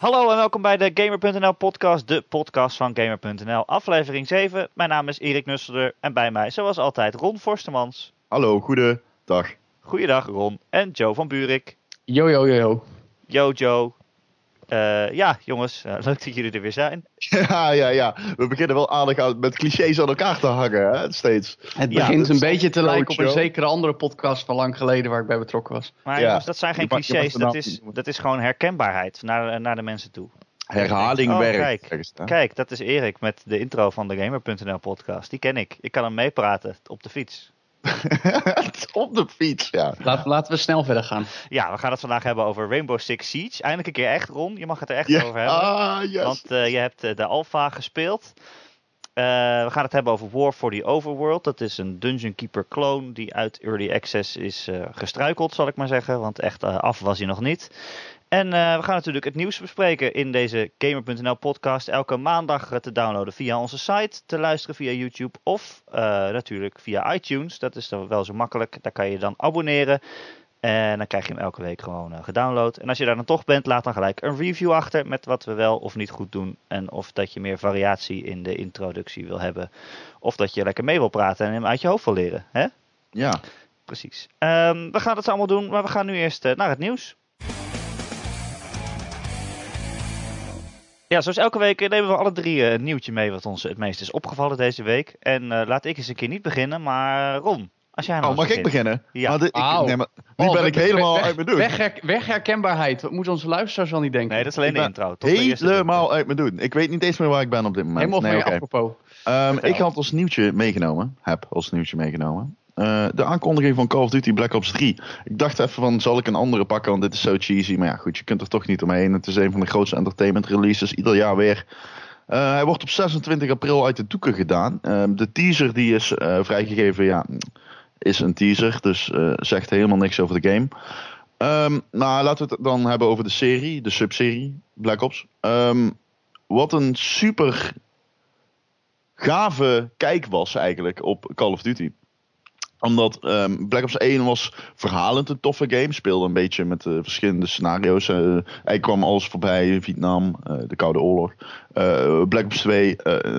Hallo en welkom bij de Gamer.nl podcast, de podcast van Gamer.nl, aflevering 7. Mijn naam is Erik Nusselder en bij mij, zoals altijd, Ron Forstemans. Hallo, goedendag. Goeiedag Ron en Joe van Buurik. Yo, yo, yo, yo. Yo Joe. Uh, ja, jongens, uh, leuk dat jullie er weer zijn. Ja, ja, ja. We beginnen wel aardig aan, met clichés aan elkaar te hangen, hè, steeds. Het begint ja, een beetje te lijken op een zekere andere podcast van lang geleden waar ik bij betrokken was. Maar ja. jongens, dat zijn geen clichés, dat is, dat is gewoon herkenbaarheid naar, naar de mensen toe. Herhaling oh, werkt. Kijk, kijk, dat is Erik met de intro van de Gamer.nl podcast. Die ken ik. Ik kan hem meepraten op de fiets. op de fiets, ja. Laat, laten we snel verder gaan. Ja, we gaan het vandaag hebben over Rainbow Six Siege. Eindelijk een keer echt, Ron. Je mag het er echt over hebben. Ah, yes. Want uh, je hebt uh, de alpha gespeeld. Uh, we gaan het hebben over War for the Overworld. Dat is een Dungeon Keeper clone die uit Early Access is gestruikeld, zal ik maar zeggen. Want echt af was hij nog niet. En uh, we gaan natuurlijk het nieuws bespreken in deze Gamer.nl podcast. Elke maandag te downloaden via onze site, te luisteren via YouTube of uh, natuurlijk via iTunes. Dat is dan wel zo makkelijk. Daar kan je dan abonneren. En dan krijg je hem elke week gewoon uh, gedownload. En als je daar dan toch bent, laat dan gelijk een review achter met wat we wel of niet goed doen. En of dat je meer variatie in de introductie wil hebben. Of dat je lekker mee wil praten en hem uit je hoofd wil leren. Hè? Ja. Precies. Um, we gaan het allemaal doen, maar we gaan nu eerst naar het nieuws. Ja, zoals elke week nemen we alle drie een nieuwtje mee wat ons het meest is opgevallen deze week. En uh, laat ik eens een keer niet beginnen, maar Ron, als jij nou Oh, mag begint. ik beginnen? Ja. ik, nee, maar, nu oh, ben ik helemaal weg, uit mijn doen. Weg, wegherkenbaarheid, wat moeten onze luisteraars wel niet denken? Nee, dat is alleen de intro. Tot helemaal de uit mijn doen. Ik weet niet eens meer waar ik ben op dit moment. Helemaal nee, van okay. apropos. Um, ik had als nieuwtje meegenomen, heb als nieuwtje meegenomen, uh, de aankondiging van Call of Duty Black Ops 3. Ik dacht even van, zal ik een andere pakken, want dit is zo cheesy. Maar ja, goed, je kunt er toch niet omheen. Het is een van de grootste entertainment releases, ieder jaar weer. Uh, hij wordt op 26 april uit de doeken gedaan. Uh, de teaser die is uh, vrijgegeven, ja, is een teaser. Dus zegt helemaal niks over de game. Um, nou, laten we het dan hebben over de serie, de subserie Black Ops. Um, wat een super gave kijk was eigenlijk op Call of Duty omdat um, Black Ops 1 was verhalend een toffe game. Speelde een beetje met uh, verschillende scenario's. Uh, hij kwam alles voorbij. Vietnam, uh, de Koude Oorlog. Black Ops 2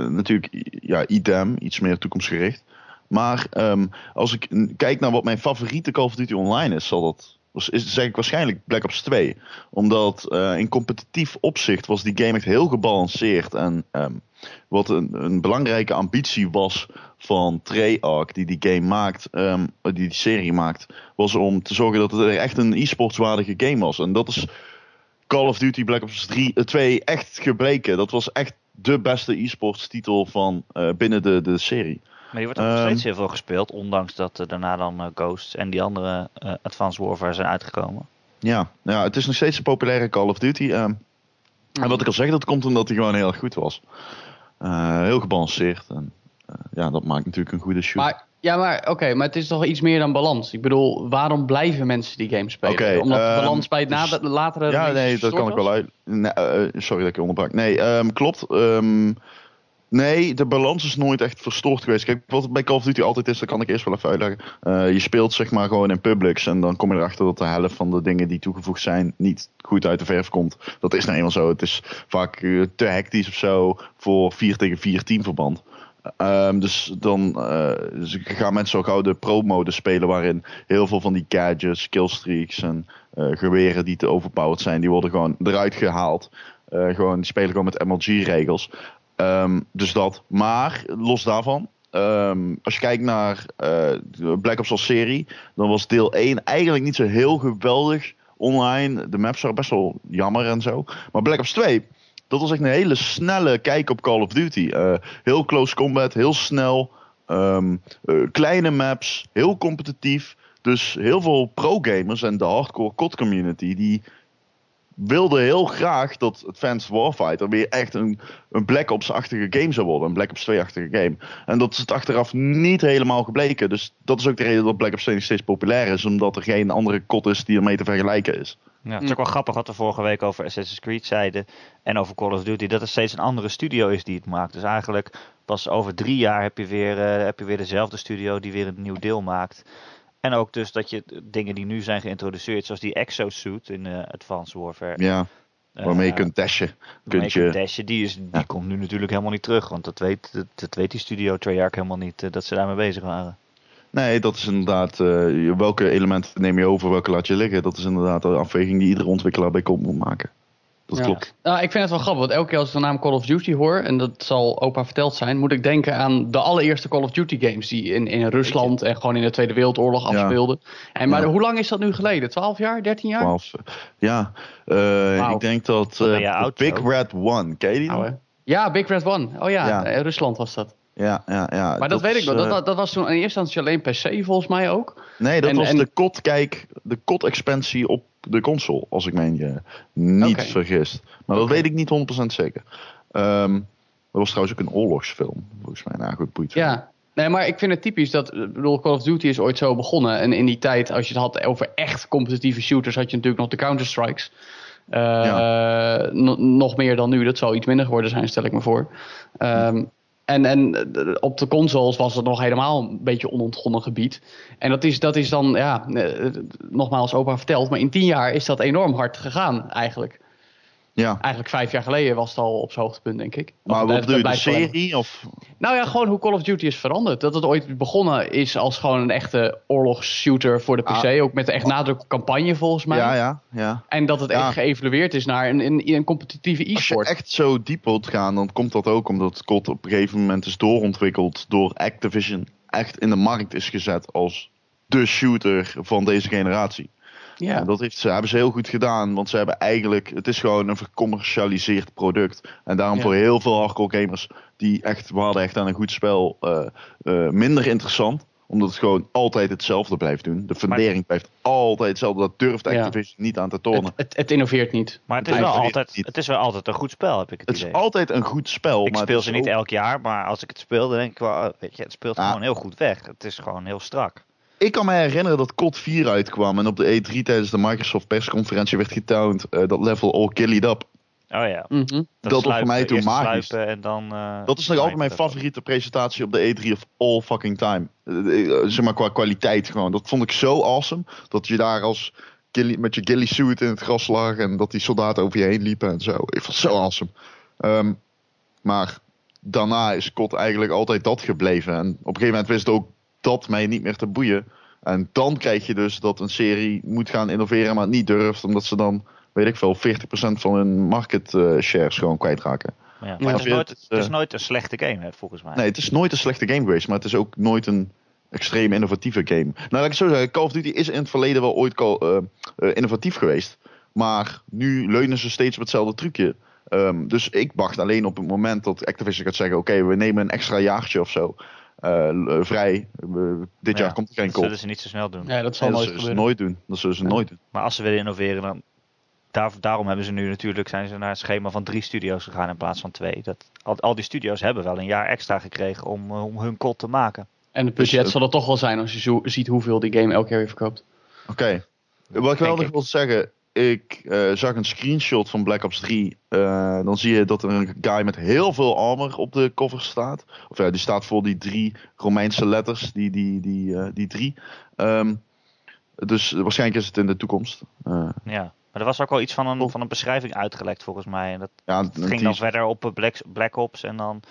natuurlijk ja, idem. Iets meer toekomstgericht. Maar um, als ik kijk naar wat mijn favoriete Call of Duty Online is, zal dat is zeg ik waarschijnlijk Black Ops 2. Omdat uh, in competitief opzicht was die game echt heel gebalanceerd. En um, wat een, een, belangrijke ambitie was van Treyarch, die die game maakt, um, die die serie maakt, was om te zorgen dat het echt een e-sportswaardige game was. En dat is Call of Duty Black Ops 3, uh, 2 echt gebleken. Dat was echt de beste e-sports titel van uh, binnen de, de serie. Maar die wordt nog um, steeds heel veel gespeeld, ondanks dat er daarna dan uh, Ghosts en die andere uh, Advanced Warfare zijn uitgekomen. Ja, ja, het is nog steeds een populaire Call of Duty. Uh, en wat ik al zeg, dat komt omdat hij gewoon heel erg goed was. Uh, heel gebalanceerd. En ja, dat maakt natuurlijk een goede shoot. Maar, ja, maar oké, okay, maar het is toch iets meer dan balans? Ik bedoel, waarom blijven mensen die game spelen? Okay, Omdat de um, balans bij het na, de latere Ja, nee, dat kan ik wel uit. Nee, sorry dat ik je onderbrak. Nee, um, klopt. Um, Nee, de balans is nooit echt verstoord geweest. Kijk, wat bij Call of Duty altijd is, dat kan ik eerst wel even uitleggen. Uh, je speelt zeg maar gewoon in publics en dan kom je erachter dat de helft van de dingen die toegevoegd zijn niet goed uit de verf komt. Dat is nou eenmaal zo. Het is vaak uh, te hectisch of zo voor 4 tegen 4 teamverband. Um, dus dan dus gaan mensen zo gauw de pro-mode spelen waarin heel veel van die gadgets, killstreaks en geweren die te overpowered zijn, die worden gewoon eruit gehaald. gewoon, die spelen gewoon met MLG-regels. Um, dus dat. Maar los daarvan. Um, als je kijkt naar uh, Black Ops als serie. Dan was deel 1 eigenlijk niet zo heel geweldig online. De maps waren best wel jammer en zo. Maar Black Ops 2. Dat was echt een hele snelle kijk op Call of Duty. Uh, heel close combat. Heel snel. Um, uh, kleine maps. Heel competitief. Dus heel veel pro-gamers en de hardcore COD community. Die wilde heel graag dat Advanced Warfighter weer echt een, een Black Ops-achtige game zou worden. Een Black Ops 2-achtige game. En dat is het achteraf niet helemaal gebleken. Dus dat is ook de reden dat Black Ops 2 nog steeds populair is. Omdat er geen andere kot is die ermee te vergelijken is. Ja, het is ook wel grappig wat we vorige week over Assassin's Creed zeiden. En over Call of Duty. Dat het steeds een andere studio is die het maakt. Dus eigenlijk pas over drie jaar heb je weer, uh, heb je weer dezelfde studio die weer een nieuw deel maakt. En ook dus dat je dingen die nu zijn geïntroduceerd, zoals die exosuit in uh, Advanced Warfare. Ja. waarmee je Eh, kunt dashen. Kunt je dashen, die, is, die Ja. komt nu natuurlijk helemaal niet terug. Want dat weet, dat, dat weet die studio Treyarch helemaal niet, eh, dat ze daarmee bezig waren. nee, dat is inderdaad, eh, welke elementen neem je over, welke laat je liggen. Dat is inderdaad een afweging die iedere ontwikkelaar bij komt moet maken. Dat Ja. klopt. Nou, ik vind het wel grappig, want elke keer als ik de naam Call of Duty hoor, en dat zal opa verteld zijn, moet ik denken aan de allereerste Call of Duty games die in, in Rusland en gewoon in de Tweede Wereldoorlog Ja. afspeelden. En, maar Ja. hoe lang is dat nu geleden? 12 jaar? 13 jaar? 12. Ja, eh, ik denk dat eh, Big. Red One, ken je die? Nou, ja, Big Red One. Oh ja, Ja. eh, Rusland was dat. Ja, ja, ja. Maar dat, weet ik nog. Dat, eh, dat, dat was toen in eerste instantie alleen PC volgens mij ook. Nee, dat En- was en- de COD, kijk, de COD-expansie op de console, als ik me je niet vergist. Maar dat weet ik niet 100% zeker. Ehm dat was trouwens ook een oorlogsfilm, volgens mij. Nou goed, boeit. Ja. Nee, maar ik vind het typisch dat, ik bedoel, Call of Duty is ooit zo begonnen. En in die tijd, als je het had over echt competitieve shooters, had je natuurlijk nog de Counter-Strikes. Eh, no- nog meer dan nu, dat zal iets minder geworden zijn, stel ik me voor. Ehm, en, en op de consoles was het nog helemaal een beetje onontgonnen gebied. En dat is, dat is dan, ja, eh, nogmaals opa verteld, maar in tien jaar is dat enorm hard gegaan eigenlijk. Ja. Eigenlijk vijf jaar geleden was het al op zijn hoogtepunt, denk ik. Maar wat bedoel je, de serie? Of... nou ja, gewoon hoe Call of Duty is veranderd. Dat het ooit begonnen is als gewoon een echte oorlogsshooter voor de PC. Ah. Ook met echt nadruk op campagne volgens mij. Ja, ja, ja. En dat het Ja. echt geëvalueerd is naar een, een, een competitieve Als je e-sport. echt zo diep wilt gaan, dan komt dat ook omdat COD op een gegeven moment is doorontwikkeld door Activision. Echt in de markt is gezet als de shooter van deze generatie. Ja. En dat heeft, ze, hebben ze heel goed gedaan, want ze hebben eigenlijk, het is gewoon een vercommercialiseerd product. En daarom Ja. voor heel veel hardcore gamers, die echt, we hadden echt aan een goed spel, eh, eh, minder interessant. Omdat het gewoon altijd hetzelfde blijft doen. De fundering blijft altijd hetzelfde. Dat durft Ja. Activision niet aan te tonen. Het, het, het innoveert niet. Maar het is, wel het altijd, niet. het is wel altijd een goed spel, heb ik het, Het is idee. altijd een goed spel. ik maar speel het ze is niet elk jaar, maar als ik het speel, dan denk ik wel, oh, weet je, het speelt Ah. gewoon heel goed weg. Het is gewoon heel strak. Ik kan me herinneren dat COD 4 uitkwam en op de E3 tijdens de Microsoft persconferentie werd getoond eh, dat level all killied up. Oh ja. Mhm. Dat was voor mij toen magisch. en dan... eh, Dat is nog altijd mijn favoriete presentatie op de E3 of all fucking time. Eh, zeg maar qua kwaliteit gewoon. Dat vond ik zo awesome. Dat je daar als ghillie- met je ghillie suit in het gras lag en dat die soldaten over je heen liepen en zo. Ik vond het zo awesome. Ehm, maar daarna is COD eigenlijk altijd dat gebleven. En op een gegeven moment wist ook dat mij niet meer te boeien. En dan krijg je dus dat een serie moet gaan innoveren, maar het niet durft, omdat ze dan, weet ik veel, 40% van hun market eh, shares gewoon kwijtraken. Ja, maar het, is nooit, het, het is nooit een slechte game, hè, volgens mij. Nee, het is nooit een slechte game geweest, maar het is ook nooit een extreem innovatieve game. Nou, laat ik het zo zeggen, Call of Duty is in het verleden wel ooit call- eh, eh, innovatief geweest. Maar nu leunen ze steeds op hetzelfde trucje. Ehm, dus ik wacht alleen op het moment dat Activision gaat zeggen: Oké, we nemen een extra jaartje of zo vrij. We- dit Ja, jaar komt er geen dat call. zullen ze niet zo snel doen. Ja, dat zal Nee, dat nooit zullen ze nooit doen. Dat zullen ze Ja. nooit doen. Maar als ze willen innoveren, dan... Daar, daarom hebben ze nu natuurlijk zijn ze naar een schema van drie studio's gegaan in plaats van twee. Dat, al, al die studio's hebben wel een jaar extra gekregen om, eh, om hun kot te maken. En het budget Dus, zal het toch wel zijn als je zo, ziet hoeveel die game elke keer weer verkoopt. Oké. Wat ik wel nog ik. wil zeggen. Ik eh, zag een screenshot van Black Ops 3. Eh, dan zie je dat er een guy met heel veel armor op de cover staat. Of ja, die staat voor die drie Romeinse letters. Die, die, die, eh, die drie. Ehm, dus waarschijnlijk is het in de toekomst. Ja. Maar er was ook al iets van een, Oh. van een beschrijving uitgelekt volgens mij. En dat ja, ging dan verder op Black, Black Ops. En dan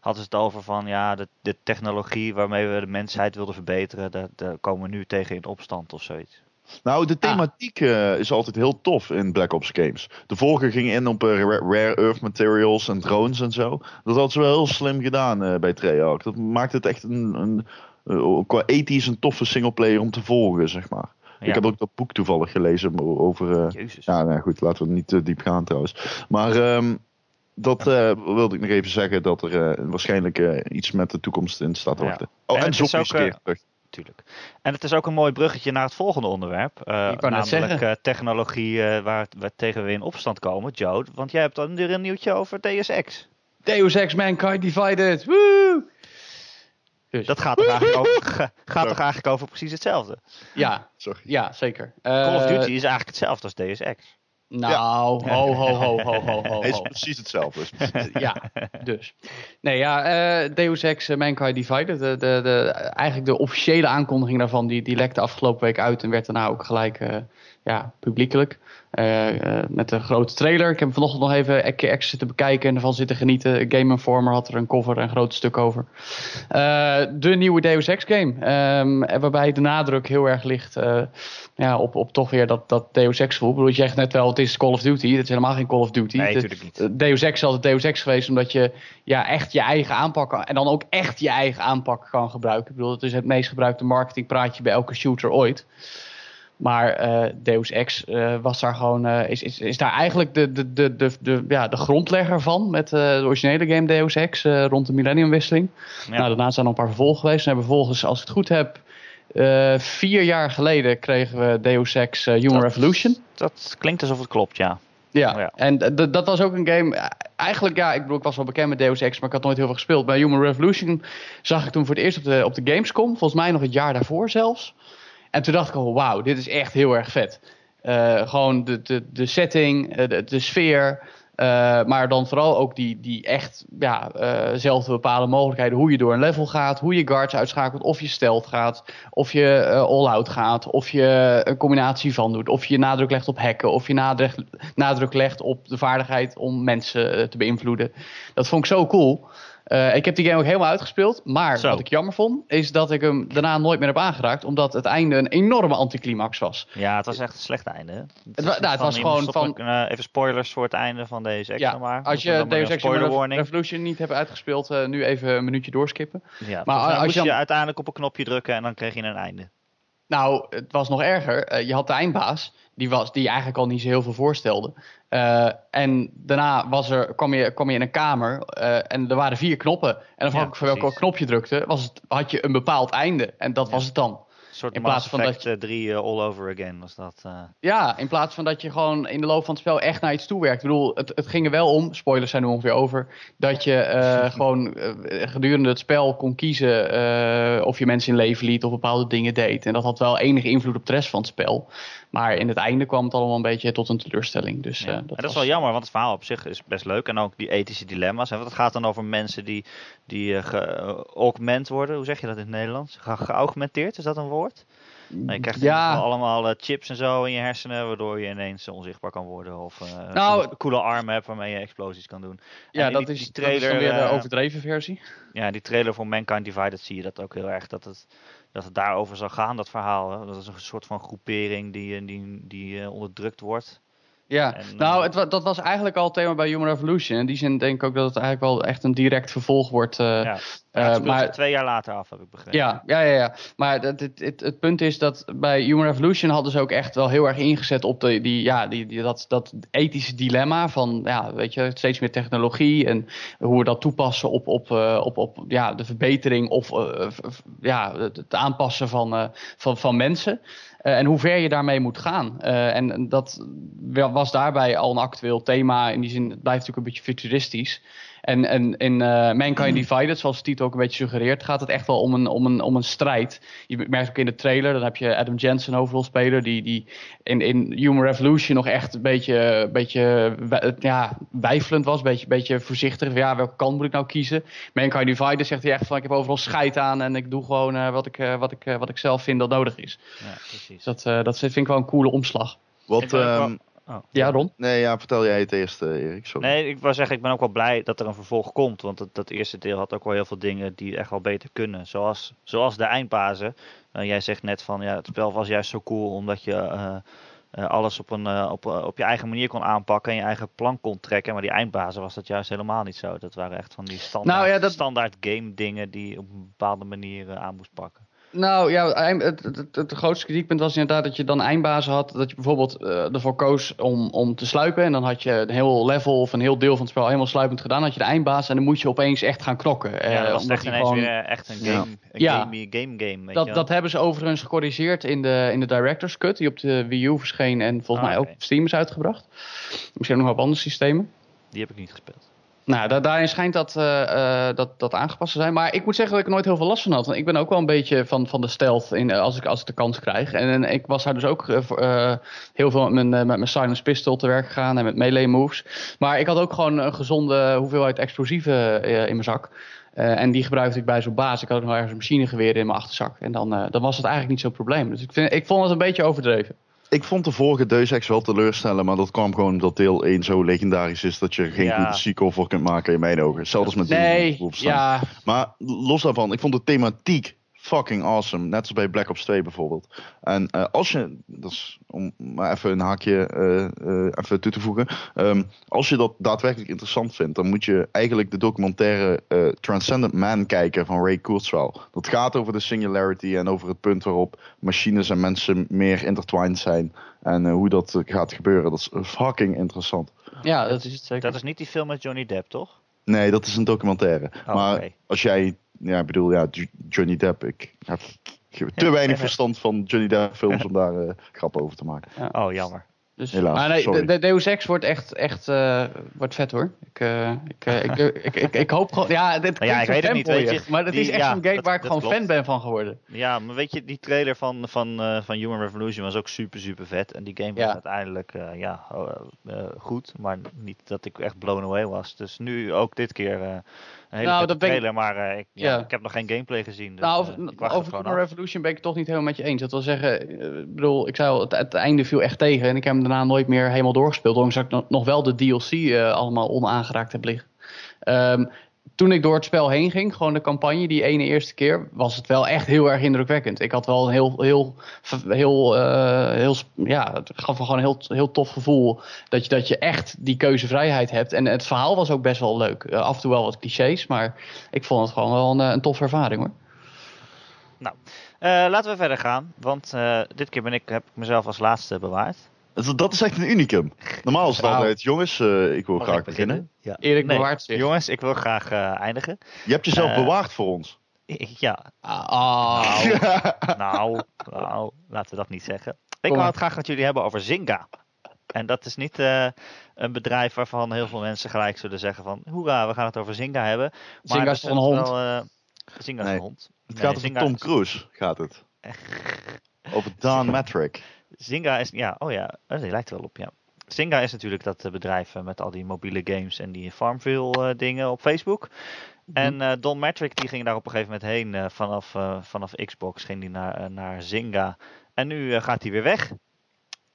hadden ze het over van ja, de, de technologie waarmee we de mensheid wilden verbeteren. Daar, daar komen we nu tegen in opstand of zoiets. Nou, de Ah. thematiek eh, is altijd heel tof in Black Ops games. De vorige ging in op eh, ra- rare earth materials en drones en zo. Dat hadden ze wel heel slim gedaan eh, bij Treyarch. Dat maakt het echt een, een qua ethisch een toffe singleplayer om te volgen, zeg maar. Ja. Ik heb ook dat boek toevallig gelezen over... Jezus. ja, nou goed, laten we niet te diep gaan trouwens. Maar ehm, dat wilde ik nog even zeggen, dat er waarschijnlijk iets met de toekomst in staat te Ja. wachten. Oh, En is zombies ook, terug. Natuurlijk. En het is ook een mooi bruggetje naar het volgende onderwerp. eh, net namelijk eh, technologie eh, waar, waar tegen we in opstand komen. Joe, want jij hebt dan weer een nieuwtje over DSX. Deus Ex Mankind Divided. Woe! Dus, Dat gaat toch eigenlijk over, ga- gaat toch eigenlijk over precies hetzelfde. ja, Sorry. ja, zeker. Call of Duty is eigenlijk hetzelfde als DSX. Nou, ho, ho, ho, ho, ho, ho. Het is precies hetzelfde. Ja, dus. Nee, ja, eh, Deus Ex eh, Mankind Divided. De, de, de, eigenlijk de officiële aankondiging daarvan, die, die lekte afgelopen week uit en werd daarna ook gelijk eh, ja, publiekelijk. Uh, met een grote trailer. Ik heb vanochtend nog even een keer extra zitten bekijken en ervan zitten genieten. Game Informer had er een cover en een groot stuk over. Uh, de nieuwe Deus Ex game. Um, waarbij de nadruk heel erg ligt ja, op, op toch weer dat, dat Deus Ex gevoel. Ik bedoel, je zegt net wel, het is Call of Duty. Het is helemaal geen Call of Duty. Nee, natuurlijk niet. Deus Ex is altijd Deus Ex geweest, omdat je ja, echt je eigen aanpak kan, en dan ook echt je eigen aanpak kan gebruiken. Ik bedoel, het is het meest gebruikte marketingpraatje bij elke shooter ooit. Maar uh, Deus Ex uh, was daar gewoon, uh, is, is, is daar eigenlijk de, de, de, de, de, ja, de grondlegger van met de originele game Deus Ex rond de millenniumwisseling. Ja. Nou, daarna zijn er nog een paar vervolgen geweest. En vervolgens, als ik het goed heb, vier jaar geleden kregen we Deus Ex Human dat, Revolution. Dat klinkt alsof het klopt, ja. Ja, oh ja. en dat was ook een game. Eigenlijk, ja, ik bedoel, ik was wel bekend met Deus Ex, maar ik had nooit heel veel gespeeld. Bij Human Revolution zag ik toen voor het eerst op de, op de Gamescom, volgens mij nog het jaar daarvoor zelfs. En toen dacht ik al, wauw, dit is echt heel erg vet. Uh, gewoon de, de, de setting, de, de sfeer. Uh, maar dan vooral ook die, die echt ja, zelf te bepalen mogelijkheden. Hoe je door een level gaat, hoe je guards uitschakelt, of je stealth gaat, of je all-out gaat, of je een combinatie van doet. Of je nadruk legt op hacken, of je nadruk, nadruk legt op de vaardigheid om mensen te beïnvloeden. Dat vond ik zo cool. Uh, ik heb die game ook helemaal uitgespeeld. Maar Zo. wat ik jammer vond, is dat ik hem daarna nooit meer heb aangeraakt. Omdat het einde een enorme anticlimax was. Ja, het was echt een slecht einde. Het, het, wa nou, het was gewoon van... Uh, even spoilers voor het einde van deze extra ja, maar. Als je Deus Ex Revolution niet hebt uitgespeeld, uh, nu even een minuutje doorskippen. Ja, maar als moest je, dan... je uiteindelijk op een knopje drukken en dan kreeg je een einde. Nou, het was nog erger. je had de eindbaas, die, was, die eigenlijk al niet zo heel veel voorstelde. Uh, en daarna was er, kwam, je, kwam je in een kamer uh, en er waren vier knoppen. En afhankelijk ja, van welk knop je drukte, was het, had je een bepaald einde. En dat ja. was het dan. Een soort in plaats van dat je drie uh, all over again was dat. Ja, in plaats van dat je gewoon in de loop van het spel echt naar iets toe werkt. Ik bedoel, het, het ging er wel om, spoilers zijn nu ongeveer over, dat je gewoon gedurende het spel kon kiezen of je mensen in leven liet of bepaalde dingen deed. En dat had wel enige invloed op de rest van het spel. Maar in het einde kwam het allemaal een beetje tot een teleurstelling. Dus, ja. uh, dat, dat was... is wel jammer, want het verhaal op zich is best leuk. En ook die ethische dilemma's. En het gaat dan over mensen die, die uh, geaugment worden. Hoe zeg je dat in het Nederlands? Ge geaugmenteerd, is dat een woord? Nou, je krijgt ja. allemaal uh, chips en zo in je hersenen, waardoor je ineens onzichtbaar kan worden. Of uh, nou, een coole armen hebt waarmee je explosies kan doen. Ja, en dat, die, is, die trailer, dat is weer de overdreven versie. Ja, die trailer voor Mankind Divided zie je dat ook heel erg. Dat het, dat het daarover zal gaan, dat verhaal. Dat is een soort van groepering die, die, die uh, onderdrukt wordt. Ja, en, nou, het, dat was eigenlijk al het thema bij Human Revolution. In die zin denk ik ook dat het eigenlijk wel echt een direct vervolg wordt. Uh, ja. Uh, maar twee jaar later af, heb ik begrepen. Ja, ja, ja. ja. Maar het, het, het, het, punt is dat bij Human Revolution hadden ze ook echt wel heel erg ingezet op de, die, ja, die, die, dat, dat ethische dilemma van, ja, weet je, steeds meer technologie en hoe we dat toepassen op, op, uh, op, op ja, de verbetering of ja, het aanpassen van, van, van mensen. Uh, en hoe ver je daarmee moet gaan. Uh, en dat was daarbij al een actueel thema. In die zin, het blijft natuurlijk een beetje futuristisch. En, en in uh, Mankind Divided, zoals de titel ook een beetje suggereert, gaat het echt wel om een, om een, om een strijd. Je merkt ook in de trailer, dan heb je Adam Jensen hoofdrolspeler, die, die in, in Human Revolution nog echt een beetje, beetje ja, wijfelend was, een beetje, beetje voorzichtig. Ja, welke kant moet ik nou kiezen? Mankind Divided zegt hij echt van, ik heb overal scheid aan en ik doe gewoon uh, wat, ik, uh, wat, ik, wat ik zelf vind dat nodig is. Ja, precies. Dat, dat vind ik wel een coole omslag. Wat, um, Oh. Ja, Ron? Nee, ja, vertel jij het eerst, uh, Erik. Sorry. Nee, ik wou zeggen, ik ben ook wel blij dat er een vervolg komt. Want dat, dat eerste deel had ook wel heel veel dingen die echt wel beter kunnen. Zoals, zoals de eindbazen. Uh, jij zegt net van, ja, het spel was juist zo cool omdat je uh, alles op, een, op, op je eigen manier kon aanpakken en je eigen plan kon trekken. Maar die eindbazen was dat juist helemaal niet zo. Dat waren echt van die standaard, nou, ja, dat... standaard game dingen die je op een bepaalde manier aan moest pakken. Nou ja, het, het, het, het, grootste kritiekpunt was inderdaad dat je dan eindbazen had. Dat je bijvoorbeeld uh, ervoor koos om, om te sluipen. En dan had je een heel level of een heel deel van het spel helemaal sluipend gedaan. Dan had je de eindbaas en dan moet je opeens echt gaan knokken. Ja, dat was echt ineens gewoon... weer echt een game, ja. een ja. game, game, game weet dat, je dat hebben ze overigens gecorrigeerd in de, in de Director's Cut. Die op de Wii U verscheen en volgens Ah, mij ook op Steam is uitgebracht. Misschien nog op andere systemen. Die heb ik niet gespeeld. Nou, da daarin schijnt dat, uh, uh, dat, dat aangepast te zijn. Maar ik moet zeggen dat ik er nooit heel veel last van had. Want ik ben ook wel een beetje van, van de stealth in, als, ik, als ik de kans krijg. En, en ik was daar dus ook heel veel met mijn, met mijn silence pistol te werk gegaan en met melee moves. Maar ik had ook gewoon een gezonde hoeveelheid explosieven in mijn zak. En die gebruikte ik bij zo'n baas. Ik had nog ergens een machinegeweer in mijn achterzak. En dan, dan was het eigenlijk niet zo'n probleem. Dus ik, vind, ik vond het een beetje overdreven. Ik vond de vorige Deus Ex wel teleurstellen, maar dat kwam gewoon omdat deel 1 zo legendarisch is dat je geen Ja. goede sequel voor kunt maken in mijn ogen. Zelfs met Nee, Wolfenstein. ja. Maar los daarvan, ik vond de thematiek fucking awesome. Net als bij Black Ops 2 bijvoorbeeld. En eh, als je, dat is om maar even een haakje eh, eh, even toe te voegen. Ehm, als je dat daadwerkelijk interessant vindt, dan moet je eigenlijk de documentaire eh, Transcendent Man kijken van Ray Kurzweil. Dat gaat over de singularity en over het punt waarop machines en mensen meer intertwined zijn. En hoe dat gaat gebeuren. Dat is fucking interessant. ja, dat is het zeker. Dat is niet die film met Johnny Depp, toch? Nee, dat is een documentaire. Oh, maar als jij, ja, ik bedoel, ja, Jo- Johnny Depp, ik heb te weinig verstand van Johnny Depp films om daar eh grappen over te maken. Oh, jammer. Dus, Helaas, maar nee, sorry. de, de Deus Ex wordt echt, echt eh, wordt vet hoor. Ik, eh, ik, eh, ik, ik, ik, ik, ik hoop gewoon, ja, dit ja, ik weet het niet, weet je. Maar het Die- is echt ja, zo'n game dat- waar ik dat gewoon klopt. fan ben van geworden. Ja, maar weet je, die trailer van, van, eh, van Human Revolution was ook super, super vet. En die game was Ja. uiteindelijk eh, ja, goed, maar niet dat ik echt blown away was. Dus nu ook dit keer eh, een hele Nou, dat ben ik- trailer, maar eh, ik, ja, Ja. ik heb nog geen gameplay gezien. Dus, nou, eh, over, ik het over gewoon Human af. Revolution ben ik het toch niet helemaal met je eens. Dat wil zeggen, eh, ik bedoel, ik zei al, het, het einde viel echt tegen. En ik heb hem daarna nooit meer helemaal doorgespeeld. Ondanks dat ik nog, wel de DLC allemaal onaangeraakt heb liggen. Ehm, toen ik door het spel heen ging, gewoon de campagne, die ene eerste keer, was het wel echt heel erg indrukwekkend. Ik had wel een heel, heel, heel, eh, heel ja, het gaf me gewoon een heel, heel tof gevoel dat je, dat je echt die keuzevrijheid hebt. En het verhaal was ook best wel leuk. Eh, af en toe wel wat clichés, maar ik vond het gewoon wel een, eh, een toffe ervaring hoor. Eh, laten we verder gaan, want dit keer ben ik, heb ik mezelf als laatste bewaard. Dat, dat is echt een unicum. Normaal is het altijd, jongens, eh, ik wil Mag graag ik beginnen. Ja. Erik Nee, bewaart zich. Jongens, ik wil graag eh, eindigen. Je hebt jezelf Eh, bewaard voor ons. Ja, Ah, nou, nou, laten we dat niet zeggen. Ik wou maar. het graag met jullie hebben over Zynga. En dat is niet eh, een bedrijf waarvan heel veel mensen gelijk zullen zeggen van... Hoera, we gaan het over Zynga hebben. Maar Zynga is een hond? wel, Zynga is Nee. een hond. Het Nee, gaat over Zynga Tom is- Cruise, gaat het. Over Don Matrick. Zynga is, ja, oh ja, oh, die lijkt er wel op, ja. Zynga is natuurlijk dat eh, bedrijf eh, met al die mobiele games en die Farmville eh, dingen op Facebook. En eh, Don Matrick die ging daar op een gegeven moment heen vanaf, vanaf Xbox, ging die naar, naar Zynga. En nu gaat hij weer weg.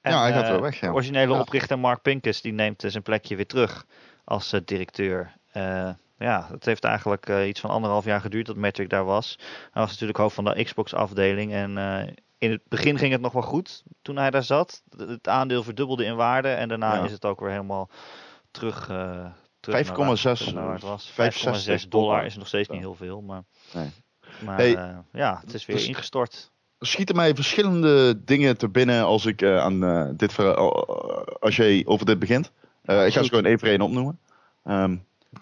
En, Ja, hij gaat weer weg, ja. Originele Ja. oprichter Mark Pincus die neemt zijn plekje weer terug als directeur. Ja, het heeft eigenlijk iets van anderhalf jaar geduurd dat Matrick daar was. Hij was natuurlijk hoofd van de Xbox afdeling en in het begin ging het nog wel goed toen hij daar zat. Het- aandeel verdubbelde in waarde en daarna Ja. is het ook weer helemaal terug. eh terug naar 5,6, waar- terug naar waar het was. 65 5,6 dollar is nog steeds niet heel veel, maar, Nee. maar Hey, eh, ja, het is weer dus- ingestort. Er schieten mij verschillende dingen te binnen als ik eh, aan dit verhaal, als jij over dit begint. Ik ga ze gewoon één voor één opnoemen. Ehm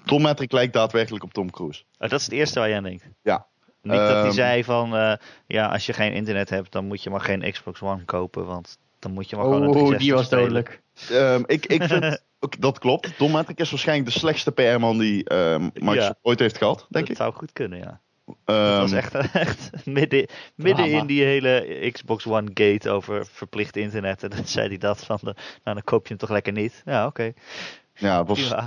Tom lijkt daadwerkelijk op Tom Cruise. Dat is het eerste waar je aan denkt. Ja. Niet dat hij Ehm, zei van, eh, ja, als je geen internet hebt, dan moet je maar geen Xbox One kopen, want dan moet je maar gewoon een Oeh, 360 die was spelen. dodelijk. Ehm, ik, ik vind, ook, dat klopt. Tom Matrick is waarschijnlijk de slechtste PR-man die ehm Microsoft ooit heeft gehad, denk dat ik. zou goed kunnen, ja. dat was echt, echt midden, midden in die hele Xbox One gate over verplicht internet. En dan zei hij dat van, de, nou dan koop je hem toch lekker niet. Ja, oké. ja, het was, eh,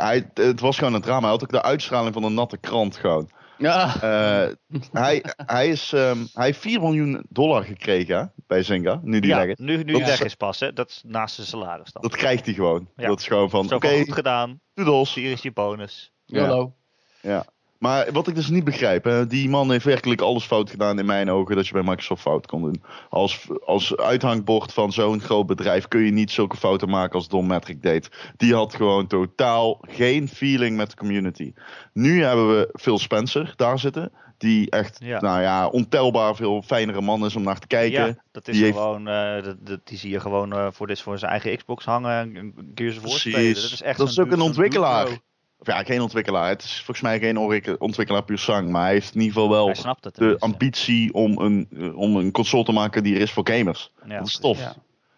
hij, het was gewoon een drama. Hij had ook de uitstraling van een natte krant gewoon. Ja, Eh, hij, hij, is, ehm, hij heeft 4 miljoen dollar gekregen bij Zynga, nu die Ja, weg is. nu, nu Dat weg is- pas, hè. Dat is naast zijn salaris dan. Dat krijgt hij gewoon. Ja. Dat is gewoon van, oké, goed gedaan, doedels. hier is je bonus. Ja. YOLO. Ja. Maar wat ik dus niet begrijp, hè, die man heeft werkelijk alles fout gedaan in mijn ogen dat je bij Microsoft fout kon doen. Als, als uithangbord van zo'n groot bedrijf kun je niet zulke fouten maken als Don Matrick deed. Die had gewoon totaal geen feeling met de community. Nu hebben we Phil Spencer daar zitten, die echt, Ja. nou ja, ontelbaar veel fijnere man is om naar te kijken. Ja, dat is Die gewoon, eh, dat, dat- die zie je gewoon eh, voor, dit, voor zijn eigen Xbox hangen. en Gears of War Precies. spelen. Dat is echt Dat is ook een ontwikkelaar. Of ja, geen ontwikkelaar. Het is volgens mij geen ontwik- ontwikkelaar puur zang, maar hij heeft in ieder geval wel het de ambitie om een, eh, om een console te maken die er is voor gamers. Ja, dat is tof. Ja.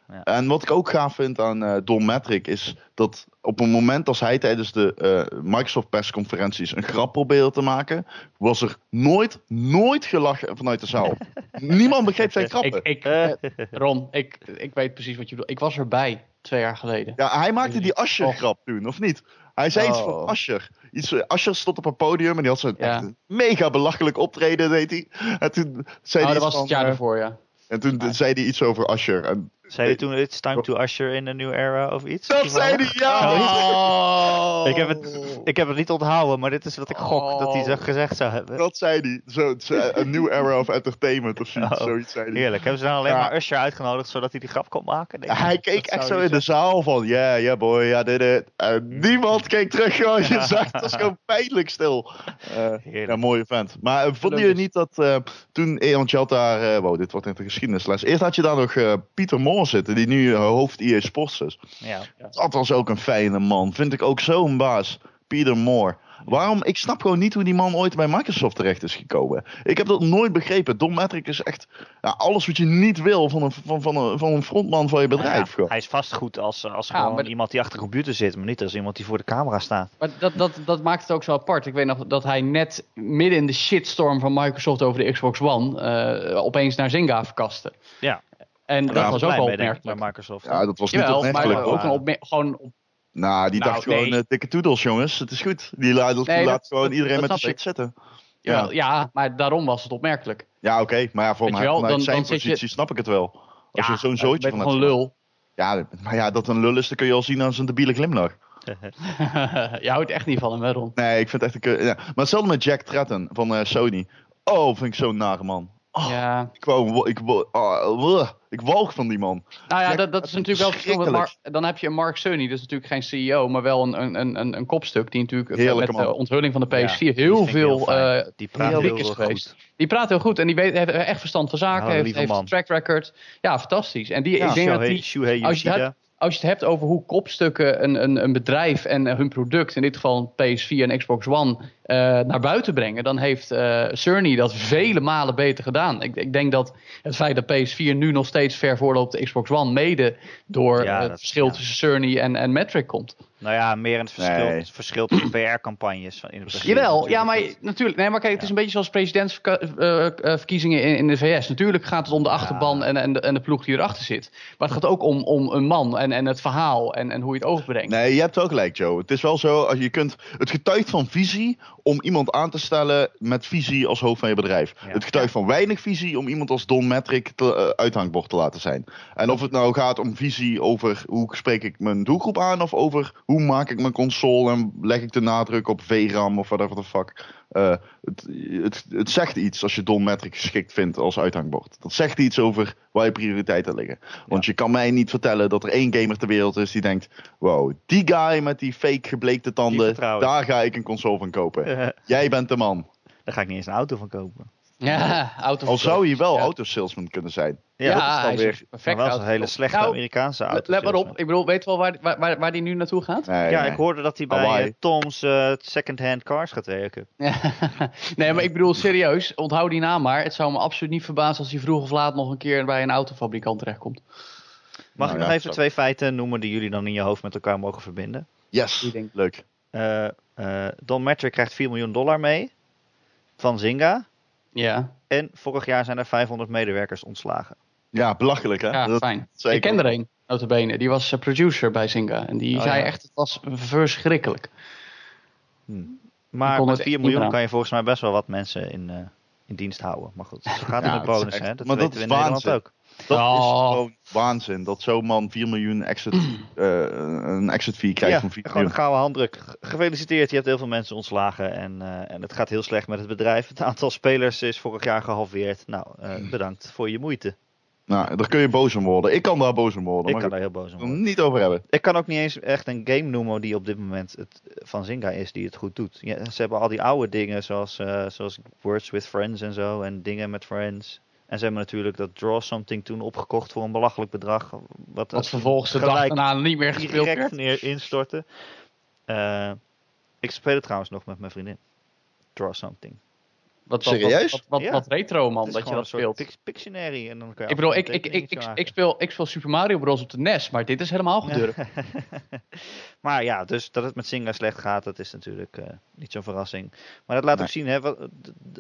Ja. En wat ik ook gaaf vind aan eh Don Matrick is dat op een moment als hij tijdens de eh, Microsoft persconferenties een grap probeerde te maken, was er nooit, nooit gelachen vanuit de zaal. Niemand begreep zijn grappen. Ik, ik, Ron, ik, ik weet precies wat je bedoelt. Ik was erbij twee jaar geleden. Ja, hij maakte die Oh. Asher-grap toen, of niet? Hij zei iets Oh. van Asher. Iets, eh, Asher stond op een podium en die had zo'n Ja. mega belachelijk optreden, deed hij. En toen zei Oh, hij dat iets was het jaar eh, ervoor, ja. En toen zei hij iets over Asher. En Zei hij toen, it's time to usher in a new era of iets? Dat zei hij, ja! Oh. Ik, heb het, ik heb het niet onthouden, maar dit is wat ik gok dat hij zo Oh. gezegd zou hebben. Dat zei hij. Zo, a new era of entertainment of zoiets, Oh, zoiets zei hij. Heerlijk. Hebben ze dan alleen Ja. maar Usher uitgenodigd zodat hij die grap kon maken? Denk? Hij keek Dat echt zo in de zaal van, yeah, yeah boy, ja, dit it. En niemand keek terug, gewoon. Je zag, het was gewoon pijnlijk stil. Eh, Heerlijk. ja, mooie vent. Maar uh, vonden jullie niet dat eh, toen, eh, had daar, eh, wow, dit wordt net een geschiedenisles. Eerst had je daar nog eh, Pieter Zitten, die nu eh, hoofd EA Sports is. Ja. Dat was ook een fijne man. Vind ik ook zo'n baas. Pieter Moore. Waarom? Ik snap gewoon niet hoe die man ooit bij Microsoft terecht is gekomen. Ik heb dat nooit begrepen. Don Metric is echt ja, alles wat je niet wil van een, van, van een, van een frontman van je bedrijf. Ja, hij is vast goed als, als Ja, gewoon maar- iemand die achter de computer zit, maar niet als iemand die voor de camera staat. Maar dat, dat, dat maakt het ook zo apart. Ik weet nog dat hij net midden in de shitstorm van Microsoft over de Xbox One eh, opeens naar Zynga verkaste. Ja. En dat Ja, was ook wel ik, bij opmerkelijk. Microsoft. Ja, dat was niet Jawel, opmerkelijk. ook een opmer- gewoon op, Nou, die Nou, dacht nee. gewoon, eh, dikke toedels jongens, het is goed. Die laat, die Nee, laat dat- gewoon dat- iedereen dat met de shit zitten. jawel, ja. maar daarom was het opmerkelijk. Ja, oké, maar ja, voor mij, vanuit dan- zijn dan zit je- positie snap ik het wel. Als ja, je zo'n zootje van hebt. gewoon lul. Ja, maar ja, dat een lul is, dan kun je al zien aan zijn debiele glimlach. je houdt echt niet van hem, hè, Ron? Nee, ik vind het echt een... Ja. Maar hetzelfde met Jack Tretton van eh, Sony. Oh, vind ik zo'n nare man. Oh, Ja. Ik wou, ik, wou- ah, ik walg van die man. Nou ja, dat, dat is natuurlijk wel verschil Dan heb je een Mark Cerny, dat is natuurlijk geen CEO, maar wel een, een, een, een kopstuk die natuurlijk Heerlijke met de man. onthulling van de PS4 Ja, heel heel veel fijn. eh, die praat heel heel, is goed. geweest. Die praat heel goed en die weet, heeft echt verstand van zaken, Nou, heeft, heeft een track record. Ja, fantastisch. En die, Ja, ik denk dat Shuhei- die, Shuhei als je Yoshida. Als je het hebt over hoe kopstukken een, een, een bedrijf en hun product, in dit geval een PS4 en Xbox One, eh, naar buiten brengen, dan heeft eh Cerny dat vele malen beter gedaan. Ik, ik denk dat het feit dat PS4 nu nog steeds ver voorloopt de Xbox One, mede door Ja, het verschil ja. tussen Cerny en, en Metric komt. Nou ja, meer een verschil, Nee. het verschil tussen PR-campagnes. Jawel, ja, maar natuurlijk. Nee, maar kijk, het is een beetje zoals presidentsverkiezingen in, in de VS. Natuurlijk gaat het om de achterban en, en, de, en de ploeg die erachter zit. Maar het gaat ook om, om een man en, en het verhaal en, en hoe je het overbrengt. Nee, je hebt ook gelijk, Joe. Het is wel zo, als je kunt, het getuigt van visie om iemand aan te stellen met visie als hoofd van je bedrijf. Ja. Het getuigt van weinig visie om iemand als Don Metric te, eh, uithangbord te laten zijn. En of het nou gaat om visie over hoe spreek ik mijn doelgroep aan of over hoe maak ik mijn console en leg ik de nadruk op VRAM of whatever the fuck. Eh, het, het, het zegt iets als je Don Metric geschikt vindt als uithangbord. Dat zegt iets over waar je prioriteiten liggen. Want je kan mij niet vertellen dat er één gamer ter wereld is die denkt: wow, die guy met die fake gebleekte tanden, daar ga ik een console van kopen. Jij bent de man. Daar ga ik niet eens een auto van kopen. Ja, auto Al zou je wel ja. autosalesman kunnen zijn. Ja, dat is dan weer- een perfect wel hele slechte Nou, Amerikaanse auto. Let maar op, ik bedoel, weet je wel waar, waar, waar, waar die nu naartoe gaat? Nee, Ja, nee. ik hoorde dat hij bij Hawaii. eh, Tom's eh, second-hand cars gaat werken. nee, maar ik bedoel serieus, onthoud die naam maar. Het zou me absoluut niet verbazen als hij vroeg of laat nog een keer bij een autofabrikant terechtkomt. Mag Nou ik ja, nog even zo. twee feiten noemen die jullie dan in je hoofd met elkaar mogen verbinden? Yes, leuk. Eh eh, Don Metric krijgt 4 miljoen dollar mee van Zynga. Ja, En vorig jaar zijn er 500 medewerkers ontslagen. Ja, belachelijk hè? ja Dat- fijn. zeker. Ik ken er een, notabene. Die was eh, producer bij Zynga. En die Oh, zei ja. echt, het was verschrikkelijk. Maar kon met het 4 echt miljoen kan je volgens mij best wel wat mensen in, eh, in dienst houden. Maar goed, zo gaat het Ja, met dat is bonus, hè? Dat maar dat weten we is in Nederland ook. Dat is Oh. gewoon waanzin. Dat zo'n man 4 miljoen exit, eh, een exit fee krijgt Ja, van 4 gewoon een miljoen. gouden handdruk. Ge- Gefeliciteerd, je hebt heel veel mensen ontslagen. En, eh, en het gaat heel slecht met het bedrijf. Het aantal spelers is vorig jaar gehalveerd. Nou, eh, bedankt voor je moeite. Nou, daar kun je boos om worden. Ik kan daar boos om worden. Ik kan daar heel boos om worden. niet over hebben. Ik kan ook niet eens echt een game noemen die op dit moment het, van Zynga is die het goed doet. Ja, ze hebben al die oude dingen zoals, eh, zoals Words with Friends en zo. En dingen met Friends. En ze hebben natuurlijk dat Draw Something toen opgekocht voor een belachelijk bedrag. Wat, Wat vervolgens de dag daarna niet meer gespeeld direct werd. neer instorten. Eh, ik speel het trouwens nog met mijn vriendin. Draw Something. Wat, wat, Serieus? Wat, wat, Ja. retro man, dat je dat speelt. Pic- Pictionary. En dan kan je Ik bedoel, ik, ik, ik, ik, speel, ik speel Super Mario Bros. op de NES, maar dit is helemaal gedurfd. Maar ja, dus dat het met Zynga slecht gaat, dat is natuurlijk eh, niet zo'n verrassing. Maar dat laat Nee. ook zien, hè, wat,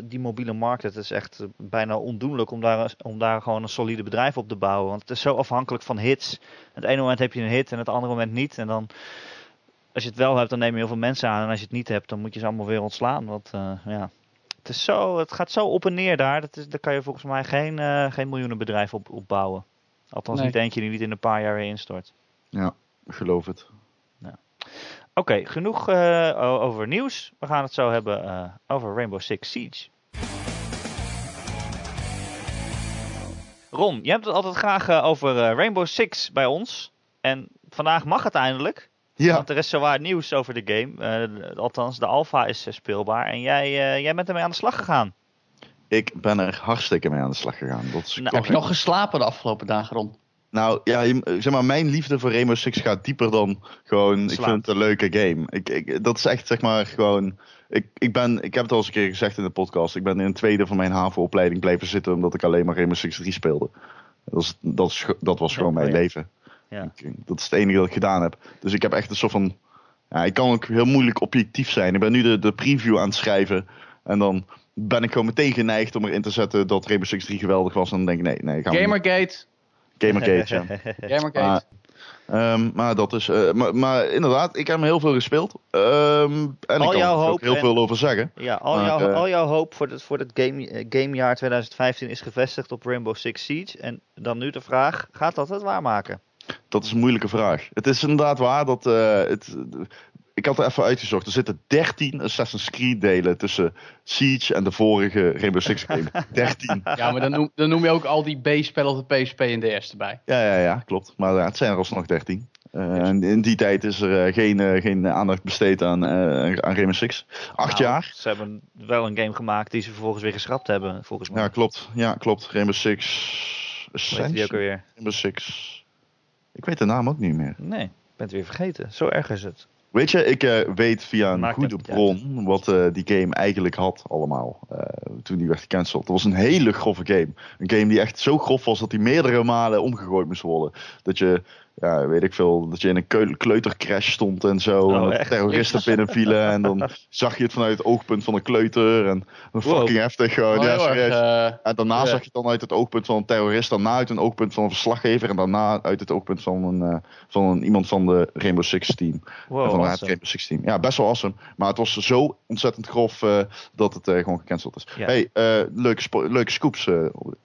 die mobiele markt, het is echt eh, bijna ondoenlijk om daar, om daar gewoon een solide bedrijf op te bouwen. Want het is zo afhankelijk van hits. Het ene moment heb je een hit en het andere moment niet. En dan, als je het wel hebt, dan neem je heel veel mensen aan. En als je het niet hebt, dan moet je ze allemaal weer ontslaan. Want eh, ja, het, is zo, het gaat zo op en neer daar. Dat is, daar kan je volgens mij geen, eh geen miljoenenbedrijf op, op bouwen. Althans Nee. niet eentje die niet in een paar jaar weer instort. Ja, ik geloof het. Oké, genoeg eh, over nieuws. We gaan het zo hebben eh, over Rainbow Six Siege. Ron, je hebt het altijd graag over eh, Rainbow Six bij ons. En vandaag mag het eindelijk. Ja, Want er is zowaar nieuws over de game. Eh, althans, de alpha is eh, speelbaar. En jij, eh, jij bent ermee aan de slag gegaan. ik ben er hartstikke mee aan de slag gegaan. Dat is Nou, Heb je nog geslapen de afgelopen dagen, Ron? Nou ja, zeg maar, mijn liefde voor Rainbow Six gaat dieper dan gewoon. Ik vind het een leuke game. Ik, ik, dat is echt zeg maar gewoon. Ik, ik, ben, ik heb het al eens een keer gezegd in de podcast. Ik ben in een tweede van mijn HAVO-opleiding blijven zitten omdat ik alleen maar Rainbow Six 3 speelde. Dat, is, dat, is, dat was gewoon Ja, mijn ja. leven. Ja. Ik- dat is het enige dat ik gedaan heb. Dus ik heb echt een soort van. Ja, ik kan ook heel moeilijk objectief zijn. Ik ben nu de, de preview aan het schrijven. En dan ben ik gewoon meteen geneigd om erin te zetten dat Rainbow Six 3 geweldig was. En dan denk ik, nee, nee, gaan we. Gamergate. Gamergate, ja. Gamergate. Maar, ehm, maar dat is. eh, maar, maar inderdaad, ik heb hem heel veel gespeeld. Ehm, en Al ik kan er ook heel en- veel over zeggen. Ja, al, Maar, jouw, eh, al jouw hoop voor het, voor het game, eh, gamejaar 2015 is gevestigd op Rainbow Six Siege. En dan nu de vraag, gaat dat het waarmaken? Dat is een moeilijke vraag. Het is inderdaad waar dat. eh, het, ik had er even uitgezocht. Er zitten 13 Assassin's Creed delen tussen Siege en de vorige Rainbow Six game. 13. Ja, maar dan noem, dan noem je ook al die B-spellen op de PSP en DS erbij. Ja, ja, ja, klopt. Maar ja, het zijn er alsnog 13. Eh, en in die tijd is er eh, geen, eh, geen aandacht besteed aan, eh, aan Rainbow Six. Acht Nou, jaar. Ze hebben wel een game gemaakt die ze vervolgens weer geschrapt hebben, volgens mij. Ja, klopt. Ja, klopt. Rainbow Six. Hoe heet die ook Ascension? alweer? Rainbow Six. Ik weet de naam ook niet meer. Nee, ik ben het weer vergeten. Zo erg is het. Weet je, ik eh, weet via een Maakt goede bron wat eh, die game eigenlijk had allemaal. eh, toen die werd gecanceld. Het was een hele grove game. Een game die echt zo grof was dat die meerdere malen omgegooid moest worden. Dat je, ja, weet ik veel, dat je in een kleutercrash stond en zo. Oh, en terroristen binnenvielen. en dan zag je het vanuit het oogpunt van een kleuter. En fucking heftig gewoon. Ja, eh, En daarna zag je het dan uit het oogpunt van een terrorist, daarna uit een oogpunt van een verslaggever en daarna uit het oogpunt van een, van een iemand van de Rainbow Six team. Wow, awesome. Six team. Ja, best wel awesome. Maar het was zo ontzettend grof eh, dat het eh, gewoon gecanceld is. Ja. Hey, eh, leuke, leuke scoops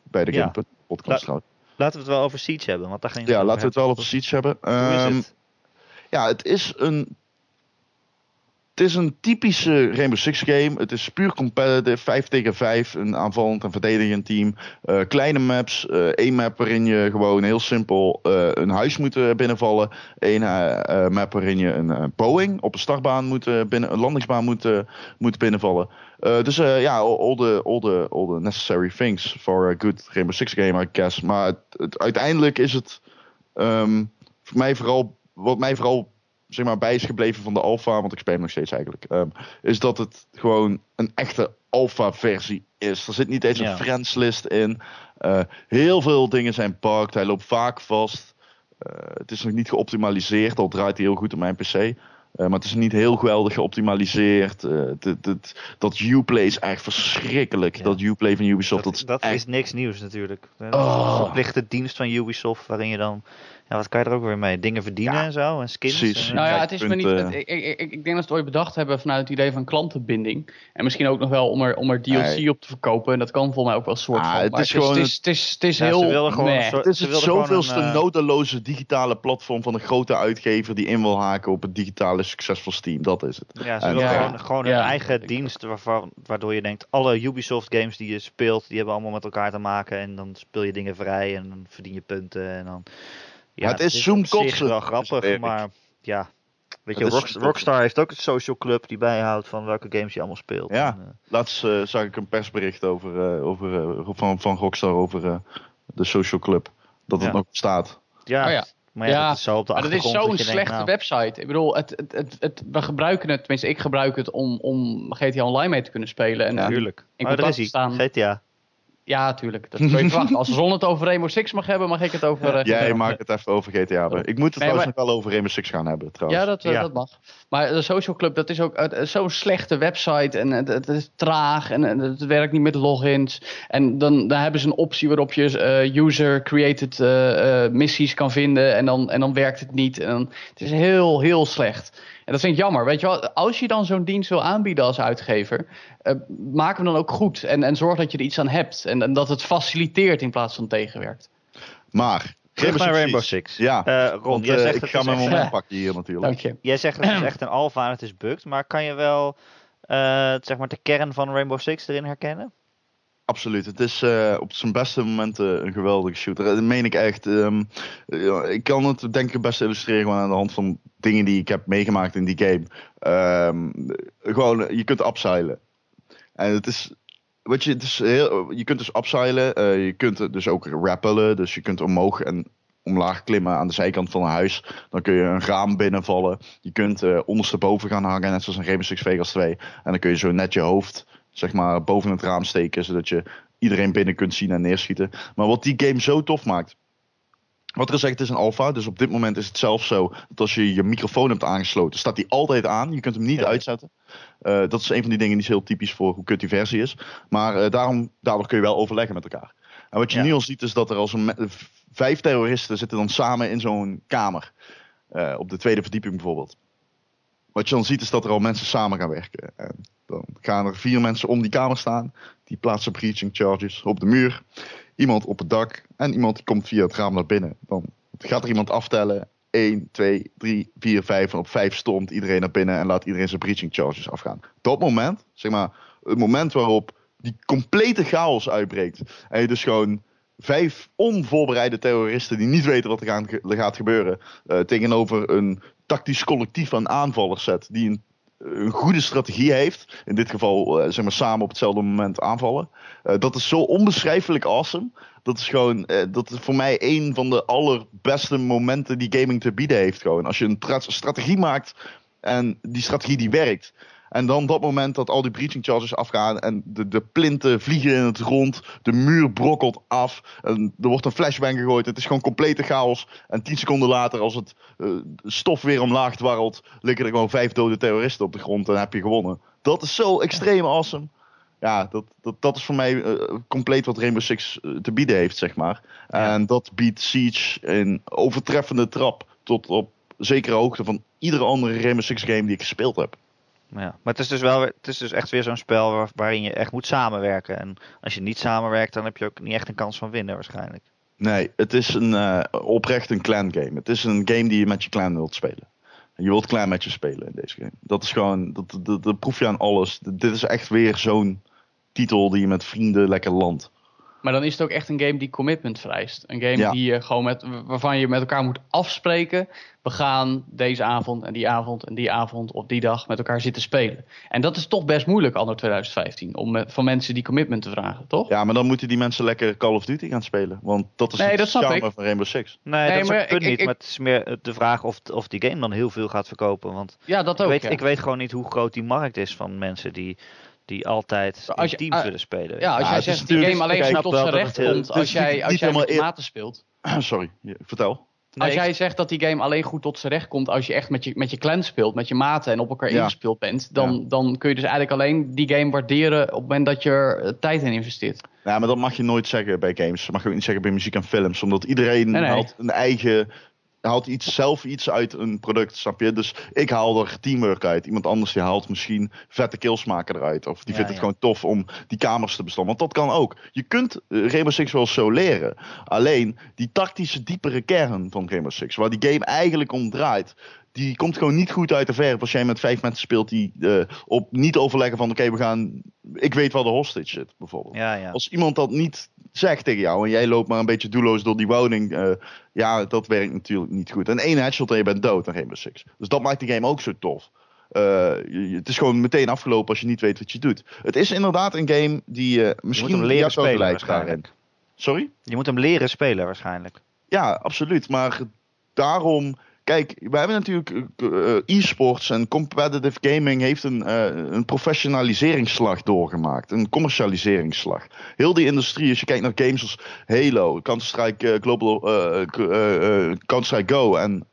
bij de Ja. Game podcast La-. Laten we het wel over Siege hebben, want daar ging Ja, laten we het wel over Siege hebben. Het? ja, het is een. Het is een typische Rainbow Six game. Het is puur competitive, 5 tegen 5. Een aanvallend en verdedigend team. Eh, kleine maps. eh één map waarin je gewoon heel simpel eh, een huis moet binnenvallen. Eén map waarin je een Boeing op een startbaan moet binnen, een landingsbaan moet, moet binnenvallen. Dus ja, all, the, all, the, all the necessary things for a good Rainbow Six game, I guess. Maar uiteindelijk is het ehm, voor mij vooral, wat mij vooral zeg maar, bij is gebleven van de alpha, want ik speel hem nog steeds eigenlijk, ehm, is dat het gewoon een echte alpha versie is. Er zit niet eens Ja. een friends list in. Eh, heel veel dingen zijn bugged. Hij loopt vaak vast. Eh, het is nog niet geoptimaliseerd, al draait hij heel goed op mijn PC. Eh, maar het is niet heel geweldig geoptimaliseerd. Het- het- dat Uplay is echt verschrikkelijk. Ja. Dat Uplay van Ubisoft, dat, dat, is dat echt is niks nieuws natuurlijk. Oh. een verplichte dienst van Ubisoft, waarin je dan... Ja, wat kan je er ook weer mee? Dingen verdienen Ja, en zo, en skins. precies. en- Nou ja, het is me niet. het- ik, ik, ik, ik denk dat ze het ooit bedacht hebben vanuit het idee van klantenbinding. En misschien ook nog wel om er, om er DLC Nee. op te verkopen. En dat kan volgens mij ook wel een soort Ah, van. het is gewoon Het is, het is, het is Ja, ze heel. gewoon soort- Het is Ze het wilden gewoon zoveelste een, eh, nodeloze digitale platform van een grote uitgever die in wil haken op het digitale succesvol Steam. Dat is het. Ja, ze En- willen Ja. gewoon, gewoon Ja. een eigen dienst waarvan, waardoor je denkt, alle Ubisoft games die je speelt, die hebben allemaal met elkaar te maken. En dan speel je dingen vrij en dan verdien je punten. En dan, ja, het is zoomkotsen. zich wel grappig, maar ja. Weet je, is Rock-. Rockstar heeft ook een social club die bijhoudt van welke games je allemaal speelt. Ja. En, eh, Laatst eh, zag ik een persbericht over, eh, over, van, van Rockstar over eh, de social club. Dat het Ja. nog bestaat. ja. Oh ja. Maar ja, Ja, dat is zo op de Maar dat is achtergrond. zo'n denkt, slechte nou, website. Ik bedoel, het, het, het, het, we gebruiken het, tenminste ik gebruik het om, om GTA Online mee te kunnen spelen. En, Natuurlijk. in Maar daar is contact hij, staan. GTA. Ja, tuurlijk. Dat kun je verwachten. Als Ron het over Rainbow Six mag hebben, mag ik het over... eh, Jij maakt het even over GTA hebben. Ik moet het trouwens maar- nog wel over Rainbow Six gaan hebben trouwens. Ja, dat, eh, Ja. dat mag. Maar de Social Club, dat is ook is zo'n slechte website. En het, het is traag en het werkt niet met logins. En dan, dan hebben ze een optie waarop je eh, user-created eh, eh, missies kan vinden. En dan, en dan werkt het niet. En dan, het is heel, heel slecht. En dat vind ik jammer. Weet je wel, als je dan zo'n dienst wil aanbieden als uitgever, eh, maak hem dan ook goed. En, en zorg dat je er iets aan hebt. En, en dat het faciliteert in plaats van tegenwerkt. Maar Terug naar Rainbow. Six. Ja, Eh, Ron, Want jij eh, zegt ik het ga mijn echt- moment pakken hier natuurlijk. Dank je. Jij zegt het is echt een alpha en het is bugged, maar kan je wel eh, zeg maar de kern van Rainbow Six erin herkennen? Absoluut. Het is eh, op zijn beste momenten een geweldige shooter. Dat meen ik echt. Ehm, ik kan het denk ik het beste illustreren gewoon aan de hand van dingen die ik heb meegemaakt in die game. Ehm, gewoon, je kunt upseilen. En het is. Wat je, het is heel, je kunt dus upseilen. eh, je kunt dus ook rappelen. Dus je kunt omhoog en omlaag klimmen aan de zijkant van een huis. Dan kun je een raam binnenvallen. Je kunt eh, ondersteboven gaan hangen, net zoals in Rainbow Six Vegas 2. En dan kun je zo net je hoofd zeg maar, boven het raam steken, zodat je iedereen binnen kunt zien en neerschieten. Maar wat die game zo tof maakt. Wat er gezegd, is een alpha. Dus op dit moment is het zelfs zo dat als je je microfoon hebt aangesloten, staat die altijd aan. Je kunt hem niet Ja. uitzetten. Eh, dat is een van die dingen die is heel typisch voor hoe kut die versie is. Maar eh, daarom, daardoor kun je wel overleggen met elkaar. En wat je Ja. nu al ziet is dat er als een me- vijf terroristen zitten dan samen in zo'n kamer. Eh, op de tweede verdieping bijvoorbeeld. Wat je dan ziet is dat er al mensen samen gaan werken. En dan gaan er vier mensen om die kamer staan. Die plaatsen breaching charges op de muur. Iemand op het dak. En iemand komt via het raam naar binnen. Dan gaat er iemand aftellen. 1, 2, 3, 4, 5. En op 5 stormt iedereen naar binnen en laat iedereen zijn breaching charges afgaan. Dat moment, zeg maar, het moment waarop die complete chaos uitbreekt. En je dus gewoon vijf onvoorbereide terroristen die niet weten wat er, er gaat gebeuren. eh, tegenover een tactisch collectief aan aanvallers zet. Die een, goede strategie heeft. In dit geval, eh, zeg maar, samen op hetzelfde moment aanvallen. Eh, dat is zo onbeschrijfelijk awesome. Dat is gewoon, eh, dat is voor mij een van de allerbeste momenten die gaming te bieden heeft. Gewoon. Als je een tra- strategie maakt en die strategie die werkt. En dan dat moment dat al die breaching charges afgaan en de, de plinten vliegen in het rond, de muur brokkelt af, en er wordt een flashbang gegooid, het is gewoon complete chaos. En tien seconden later, als het eh, stof weer omlaag dwarrelt, liggen er gewoon vijf dode terroristen op de grond en heb je gewonnen. Dat is zo extreem awesome. Ja, dat, dat, dat is voor mij eh, compleet wat Rainbow Six eh, te bieden heeft, zeg maar. Ja. En dat biedt Siege in overtreffende trap tot op zekere hoogte van iedere andere Rainbow Six game die ik gespeeld heb. Ja, maar het is dus wel, het is dus echt weer zo'n spel waar- waarin je echt moet samenwerken. En als je niet samenwerkt, dan heb je ook niet echt een kans van winnen waarschijnlijk. Nee, het is een, eh, oprecht een clan game. Het is een game die je met je clan wilt spelen. Je wilt clan met je spelen in deze game. Dat is gewoon, dat, dat, dat proef je aan alles. Dit is echt weer zo'n titel die je met vrienden lekker landt. Maar dan is het ook echt een game die commitment vereist. Een game Ja. die je gewoon met, waarvan je met elkaar moet afspreken. We gaan deze avond en die avond en die avond op die dag met elkaar zitten spelen. En dat is toch best moeilijk anno 2015. Om met- van mensen die commitment te vragen, toch? Ja, maar dan moeten die mensen lekker Call of Duty gaan spelen. Want dat is Nee, het dat snap charme ik. van Rainbow Six. Nee, Nee, dat is maar ook het punt ik- niet. ik- Maar het is meer de vraag of, of die game dan heel veel gaat verkopen. Want Ja, dat ook. ik, weet, ja. ik weet gewoon niet hoe groot die markt is van mensen die, die altijd als in je- teams ah, willen spelen. Ja, als Ja, jij zegt die game alleen goed tot zijn dat recht komt het als jij, niet als jij met maten speelt. Sorry, vertel. Nee, als jij zegt dat die game alleen goed tot zijn recht komt als je echt met je, met je clan speelt, met je maten en op elkaar Ja. ingespeeld bent, dan, Ja. dan kun je dus eigenlijk alleen die game waarderen op het moment dat je er eh, tijd in investeert. Ja, maar dat mag je nooit zeggen bij games. Dat mag je ook niet zeggen bij muziek en films. Omdat iedereen Nee, nee. haalt een eigen... Haalt iets, zelf iets uit een product, snap je? Dus ik haal er teamwork uit. Iemand anders die haalt misschien vette kills maken eruit. Of die Ja, vindt het ja. gewoon tof om die kamers te bestaan. Want dat kan ook. Je kunt eh, Rainbow Six wel zo leren. Alleen die tactische diepere kern van Rainbow Six, waar die game eigenlijk om draait, die komt gewoon niet goed uit de verf als jij met vijf mensen speelt die eh, op niet overleggen van oké, we gaan. Ik weet waar de hostage zit, bijvoorbeeld. ja, ja. Als iemand dat niet zegt tegen jou en jij loopt maar een beetje doelloos door die woning, eh, ja, dat werkt natuurlijk niet goed. En één headshot en je bent dood aan Rainbow Six. Dus dat maakt die game ook zo tof. Eh, je- je- het is gewoon meteen afgelopen als je niet weet wat je doet. Het is inderdaad een game die misschien hem leren spelen waarschijnlijk. Sorry? Je moet hem leren spelen waarschijnlijk. Ja, absoluut. Maar daarom. Kijk, we hebben natuurlijk eh, eh, e-sports en competitive gaming heeft een, eh, een professionaliseringsslag doorgemaakt. Een commercialiseringsslag. Heel die industrie, als je kijkt naar games als Halo, Counter-Strike Global, Counter-Strike Go en,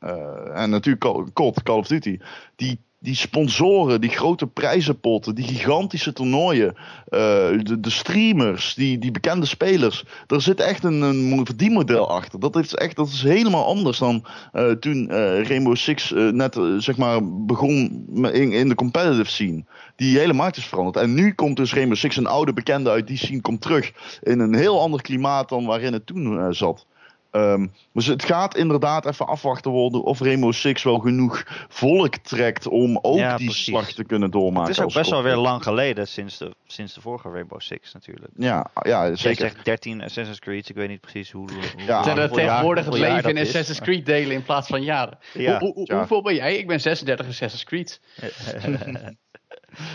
en natuurlijk Call, Call of Duty. Die, die sponsoren, die grote prijzenpotten, die gigantische toernooien, eh, de, de streamers, die, die bekende spelers. Er zit echt een, een verdienmodel achter. Dat, heeft echt, dat is helemaal anders dan eh, toen eh, Rainbow Six net zeg maar begon in, in de competitive scene. Die hele markt is veranderd. En nu komt dus Rainbow Six, een oude bekende uit die scene, komt terug in een heel ander klimaat dan waarin het toen zat. Ehm, dus het gaat inderdaad even afwachten worden of Rainbow Six wel genoeg volk trekt om ook Ja, die precies. slag te kunnen doormaken. Het is ook best wel weer lang geleden sinds de, sinds de vorige Rainbow Six natuurlijk. Ja, ja Jij zeker. zegt 13 Assassin's Creed, ik weet niet precies hoe. hoe Ja, hoeveel jaar- tegenwoordig het leven in. Assassin's Creed delen in plaats van jaren. Ja. Hoe- hoe- Ja. Hoeveel ben jij? Ik ben 36 Assassin's Creed.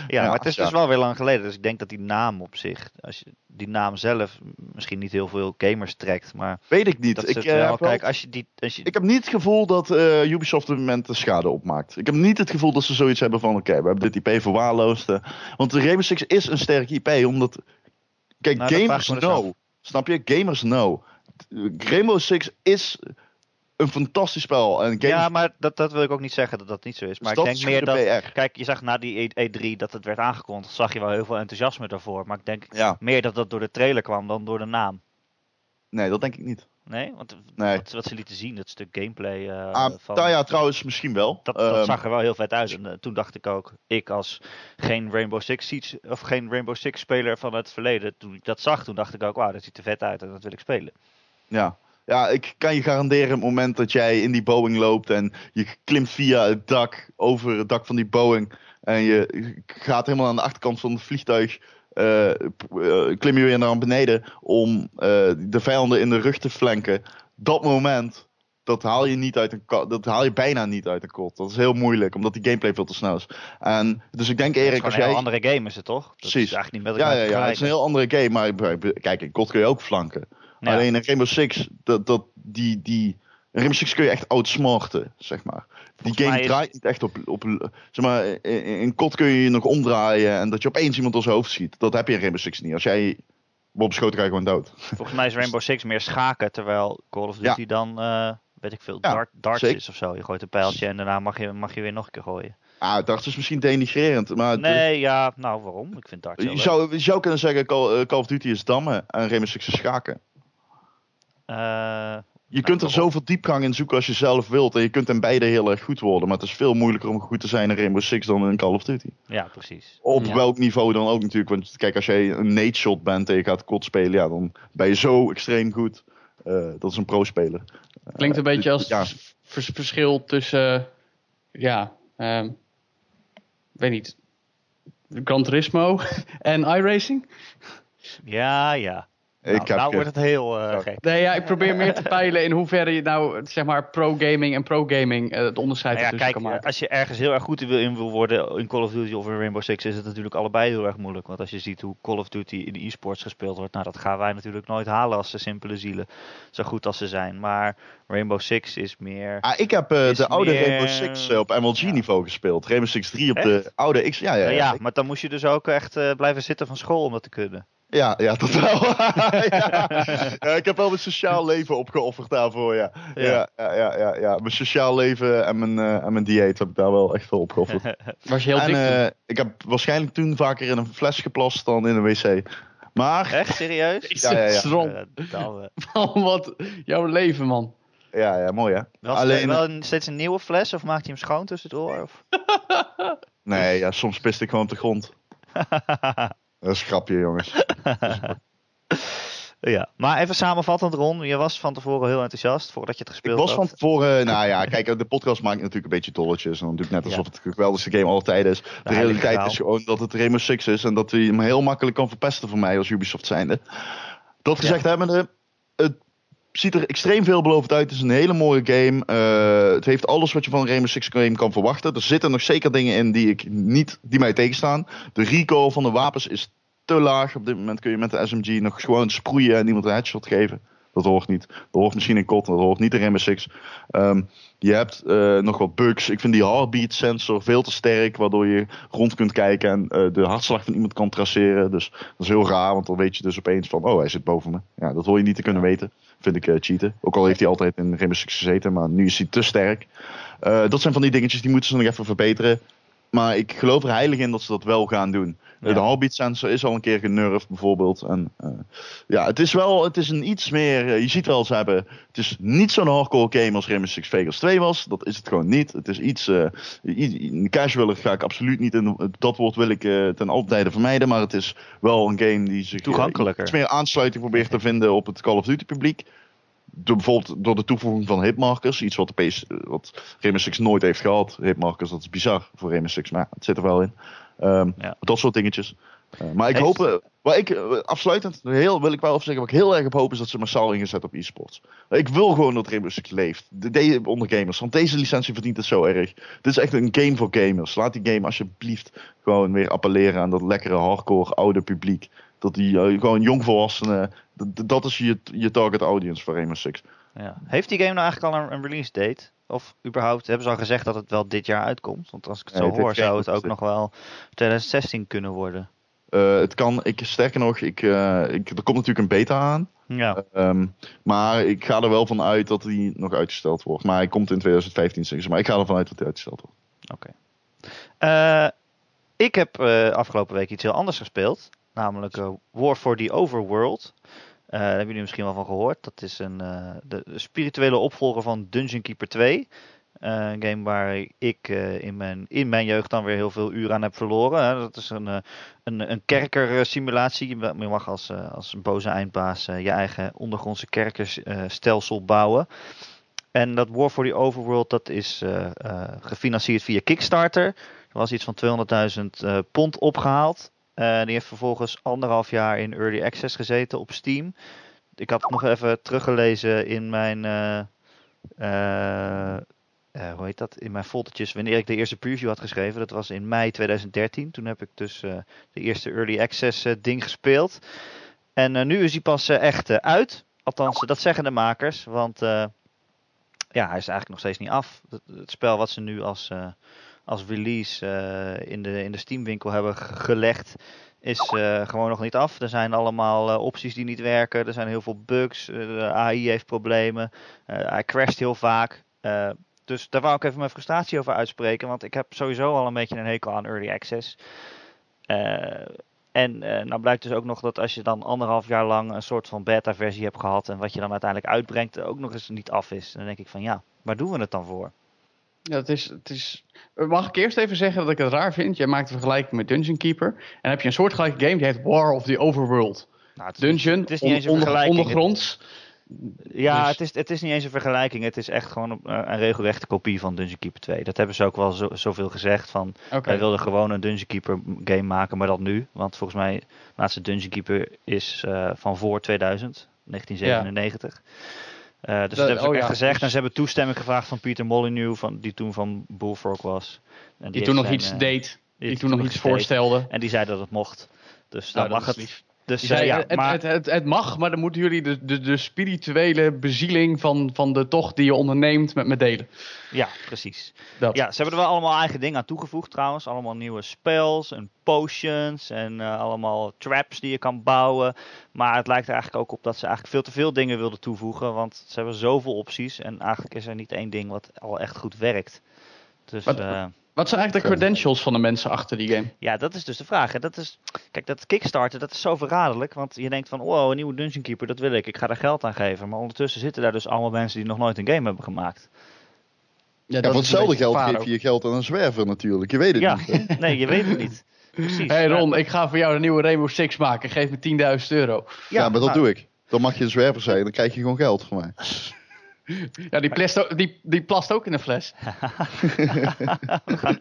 Ja, maar het is dus wel weer lang geleden. Dus ik denk dat die naam op zich, als je die naam zelf misschien niet heel veel gamers trekt, maar Weet ik niet. Ik, eh, wel. heb wel- Kijk, als je die, als je, ik heb niet het gevoel dat eh, Ubisoft op dit moment de schade opmaakt. Ik heb niet het gevoel dat ze zoiets hebben van: oké, we hebben dit IP verwaarloosd. eh. Want de Rainbow Six is een sterk IP, omdat. Kijk, Nou, gamers dus know. Snap je? Gamers know. Rainbow Six is een fantastisch spel. En ja, maar dat, dat wil ik ook niet zeggen dat dat niet zo is. Maar dus ik denk meer dat. PR. Kijk, je zag na die E- E3 dat het werd aangekondigd, zag je wel heel veel enthousiasme daarvoor. Maar ik denk Ja, meer dat dat door de trailer kwam dan door de naam. nee, dat denk ik niet. Nee, want Nee. wat, wat ze lieten zien, dat stuk gameplay eh, Ah, van, nou ja, trouwens, misschien wel. dat, dat Ehm, zag er wel heel vet uit. En eh, toen dacht ik ook, ik als geen Rainbow Six Siege, of geen Rainbow Six speler van het verleden, toen ik dat zag, toen dacht ik ook, wauw, dat ziet er vet uit en dat wil ik spelen. Ja. Ja, ik kan je garanderen het moment dat jij in die Boeing loopt en je klimt via het dak over het dak van die Boeing en je gaat helemaal aan de achterkant van het vliegtuig, eh, eh, klim je weer naar beneden om eh, de vijanden in de rug te flanken. Dat moment, dat haal je niet uit een dat haal je bijna niet uit een kot. Dat is heel moeilijk, omdat die gameplay veel te snel is. En dus ik denk Het is Erik, als een heel jij andere game is het toch? Dat Precies. is eigenlijk niet met ja, elkaar ja, ja, het is een heel andere game, maar kijk, in COD kun je ook flanken. Ja. Alleen in Rainbow Six, dat, dat, die, die, in Rainbow Six kun je echt outsmarten, zeg maar. Die game is- draait niet echt op, op zeg maar, in, in COD kun je je nog omdraaien en dat je opeens iemand door zijn hoofd schiet. Dat heb je in Rainbow Six niet. Als jij wordt beschoten, ga je gewoon dood. Volgens mij is Rainbow Six meer schaken, terwijl Call of Duty dan, eh, weet ik veel, Ja, dart, darts zeker. is of zo. Je gooit een pijltje en daarna mag je, mag je weer nog een keer gooien. Ah, dat is misschien denigrerend, maar Nee, ja, nou waarom? Ik vind darts je, zou, je zou kunnen zeggen Call, eh, Call of Duty is dammen en Rainbow Six is schaken. Eh, Je kunt er zoveel diepgang in zoeken als je zelf wilt. En je kunt in beide heel erg goed worden. Maar het is veel moeilijker om goed te zijn in Rainbow Six dan in Call of Duty. ja, precies. Op Ja. welk niveau dan ook natuurlijk. Want kijk, als jij een nade shot bent en je gaat kot spelen, ja, dan ben je zo extreem goed. Eh, dat is een pro-speler. Klinkt een beetje als ja. het vers- verschil tussen, eh, ja, ehm, weet niet, Gran Turismo en iRacing. Ja, ja. Nou, ik heb nou wordt het heel eh, gek. Nee, ja, ik probeer meer te peilen in hoeverre je nou, zeg maar, pro-gaming en pro-gaming eh, het onderscheid Nou ja, ertussen kijk, kan maken. als je ergens heel erg goed in wil, worden in Call of Duty of in Rainbow Six, is het natuurlijk allebei heel erg moeilijk. Want als je ziet hoe Call of Duty in de e-sports gespeeld wordt, nou dat gaan wij natuurlijk nooit halen als de simpele zielen, zo goed als ze zijn. Maar Rainbow Six is meer... Ah, ik heb eh, de oude meer- Rainbow Six op MLG Ja. niveau gespeeld. Rainbow Six 3 op de oude X. Ja, ja, ja. ja, maar dan moest je dus ook echt eh, blijven zitten van school om dat te kunnen. Ja, ja, dat wel. ja. Ja, ik heb wel mijn sociaal leven opgeofferd daarvoor, ja. Ja. Ja, ja, ja. Mijn sociaal leven en mijn, eh, en mijn dieet heb ik daar wel echt veel opgeofferd. Was je heel en dik toen? eh, ik heb waarschijnlijk toen vaker in een fles geplast dan in een wc. Maar, Echt, serieus? Ja, ja, ja. Strom. Eh, wat jouw leven, man. ja, ja, mooi hè. wel, Alleen, wel een, steeds een nieuwe fles of maakt hij hem schoon tussendoor? Of? nee, ja, soms pist ik gewoon op de grond. Dat is een grapje, jongens. ja, maar even samenvattend Ron, je was van tevoren heel enthousiast voordat je het Ik gespeeld was van had. tevoren, nou ja, kijk, de podcast maakt natuurlijk een beetje dolletjes. En dan doe ik net alsof Ja. het de geweldigste game aller tijden is. De, realiteit is gewoon dat het Rainbow Six is. En dat hij hem heel makkelijk kan verpesten voor mij als Ubisoft zijnde. Dat gezegd hebbende, het ziet er extreem veelbelovend uit. Het is een hele mooie game. Eh, het heeft alles wat je van een Rainbow Six game kan verwachten. Er zitten nog zeker dingen in die, ik niet, die mij tegenstaan. De recoil van de wapens is te laag. Op dit moment kun je met de SMG nog gewoon sproeien en iemand een headshot geven. Dat hoort niet. Dat hoort misschien in COD, dat hoort niet in Six. Ehm, je hebt eh, nog wat bugs. Ik vind die heartbeat sensor veel te sterk, waardoor je rond kunt kijken en eh, de hartslag van iemand kan traceren. Dus dat is heel raar, want dan weet je dus opeens van, oh, hij zit boven me. Ja, dat hoor je niet te kunnen weten. Vind ik eh, cheaten. Ook al heeft hij altijd in Six gezeten, maar nu is hij te sterk. Dat zijn van die dingetjes die moeten ze nog even verbeteren. Maar ik geloof er heilig in dat ze dat wel gaan doen. Ja. De heartbeat sensor is al een keer genurfd bijvoorbeeld. En, eh, ja, het is wel het is een iets meer. eh, je ziet wel, ze hebben. Het is niet zo'n hardcore game als Rainbow Six Vegas 2 was. Dat is het gewoon niet. Het is iets. casualer ga ik absoluut niet in. Dat woord wil ik ten alle tijde vermijden. Maar het is wel een game die zich. Toegankelijker. iets meer aansluiting probeert te vinden op het Call of Duty publiek. Door, bijvoorbeeld door de toevoeging van hitmarkers, iets wat, de PS, wat Six nooit heeft gehad. Hitmarkers, dat is bizar voor Six, maar het zit er wel in. Ehm, Ja. Dat soort dingetjes. Eh, maar ik Heeft- hoop, eh, wat ik eh, afsluitend heel, wil ik wel zeggen, wat ik heel erg op hoop is dat ze massaal ingezet op e-sports. Ik wil gewoon dat Rainbow Six leeft. De, de- onder gamers, want deze licentie verdient het zo erg. Dit is echt een game voor gamers. Laat die game alsjeblieft gewoon weer appelleren aan dat lekkere hardcore oude publiek. Dat die eh, gewoon jongvolwassenen, dat is je, je target audience voor Rainbow Six. Ja. Heeft die game nou eigenlijk al een, een release date? Of überhaupt, hebben ze al gezegd dat het wel dit jaar uitkomt? Want als ik het zo hoor, zou het ook nog wel 2016 kunnen worden. Eh, het kan, ik, sterker nog, ik, eh, ik, er komt natuurlijk een beta aan. Ja, Ehm, maar ik ga er wel van uit dat die nog uitgesteld wordt. Maar hij komt in 2015, zeggen ze. Maar ik ga ervan uit dat hij uitgesteld wordt. oké. Ik heb afgelopen week iets heel anders gespeeld. Namelijk eh, War for the Overworld. Eh, daar hebben jullie misschien wel van gehoord. Dat is een, eh, de, spirituele opvolger van Dungeon Keeper 2. Eh, een game waar ik in, mijn, in mijn jeugd dan weer heel veel uren aan heb verloren. Hè. Dat is een, een, een kerkersimulatie. Je ma- je mag als, als een boze eindbaas je eigen ondergrondse kerkerstelsel bouwen. En dat War for the Overworld dat is gefinancierd via Kickstarter. Er was iets van 200.000 eh, pond opgehaald. Eh, die heeft vervolgens anderhalf jaar in early access gezeten op Steam. Ik had het nog even teruggelezen in mijn, eh, hoe heet dat? In mijn foldertjes wanneer ik de eerste preview had geschreven. Dat was in mei 2013. Toen heb ik dus de eerste early access ding gespeeld. En nu is hij pas echt uit. Althans, dat zeggen de makers. Want ja, hij is eigenlijk nog steeds niet af. Het, het spel wat ze nu als, als release eh, in, de, in de Steam winkel hebben ge- gelegd, is eh, gewoon nog niet af. Er zijn allemaal eh, opties die niet werken. Er zijn heel veel bugs. de AI heeft problemen. hij crasht heel vaak. Dus daar wou ik even mijn frustratie over uitspreken. Want ik heb sowieso al een beetje een hekel aan early access. En nou blijkt dus ook nog dat als je dan anderhalf jaar lang een soort van beta-versie hebt gehad. en wat je dan uiteindelijk uitbrengt, ook nog eens niet af is. Dan denk ik van ja, waar doen we het dan voor? Ja, het is, het is... Mag ik eerst even zeggen dat ik het raar vind? Jij maakt een vergelijking met Dungeon Keeper. En dan heb je een soortgelijke game die heet War of the Overworld. Nou, het is Dungeon, het is niet eens een onder- vergelijking. ondergronds. Ja, Dus- het, is, het is niet eens een vergelijking. Het is echt gewoon een, een regelrechte kopie van Dungeon Keeper 2. Dat hebben ze ook wel zo, zoveel gezegd. Van, Oké. Wij wilden gewoon een Dungeon Keeper game maken, maar dat nu. Want volgens mij, de laatste Dungeon Keeper is eh, van voor 2000, 1997. Eh, dus dat, hebben ze ook oh echt ja, gezegd. dus- En ze hebben toestemming gevraagd van Peter Molyneux, van, die toen van Bullfrog was. En Die toen nog iets eh, deed. Die, toen nog iets deed. voorstelde. En die zei dat het mocht. Dus Nou, dan dat mag het. lief. Dus eh, ja, het, maar, het, het, het mag, maar dan moeten jullie de, de, de spirituele bezieling van, van de tocht die je onderneemt met me delen. ja, precies. Dat. Ja, ze hebben er wel allemaal eigen dingen aan toegevoegd trouwens. Allemaal nieuwe spells en potions en eh, allemaal traps die je kan bouwen. Maar het lijkt er eigenlijk ook op dat ze eigenlijk veel te veel dingen wilden toevoegen. Want ze hebben zoveel opties en eigenlijk is er niet één ding wat al echt goed werkt. Dus Wat- eh, Wat zijn eigenlijk de credentials van de mensen achter die game? ja, dat is dus de vraag. Hè. Dat is, kijk, dat Kickstarter, dat is zo verraderlijk. Want je denkt van, wow, een nieuwe Dungeon Keeper, dat wil ik. Ik ga daar geld aan geven. Maar ondertussen zitten daar dus allemaal mensen die nog nooit een game hebben gemaakt. Ja, Ja, voor hetzelfde geld geef je je geld aan een zwerver natuurlijk. Je weet het Ja, niet. hè? nee, je weet het niet. Precies. Hey Maar- Ron, ik ga voor jou de nieuwe Rainbow Six maken. Geef me 10.000 euro. Ja, maar dat nou, doe ik. Dan mag je een zwerver zijn, dan krijg je gewoon geld van mij. Ja, die, plast ook, die, die plast ook in een fles. we, gaan,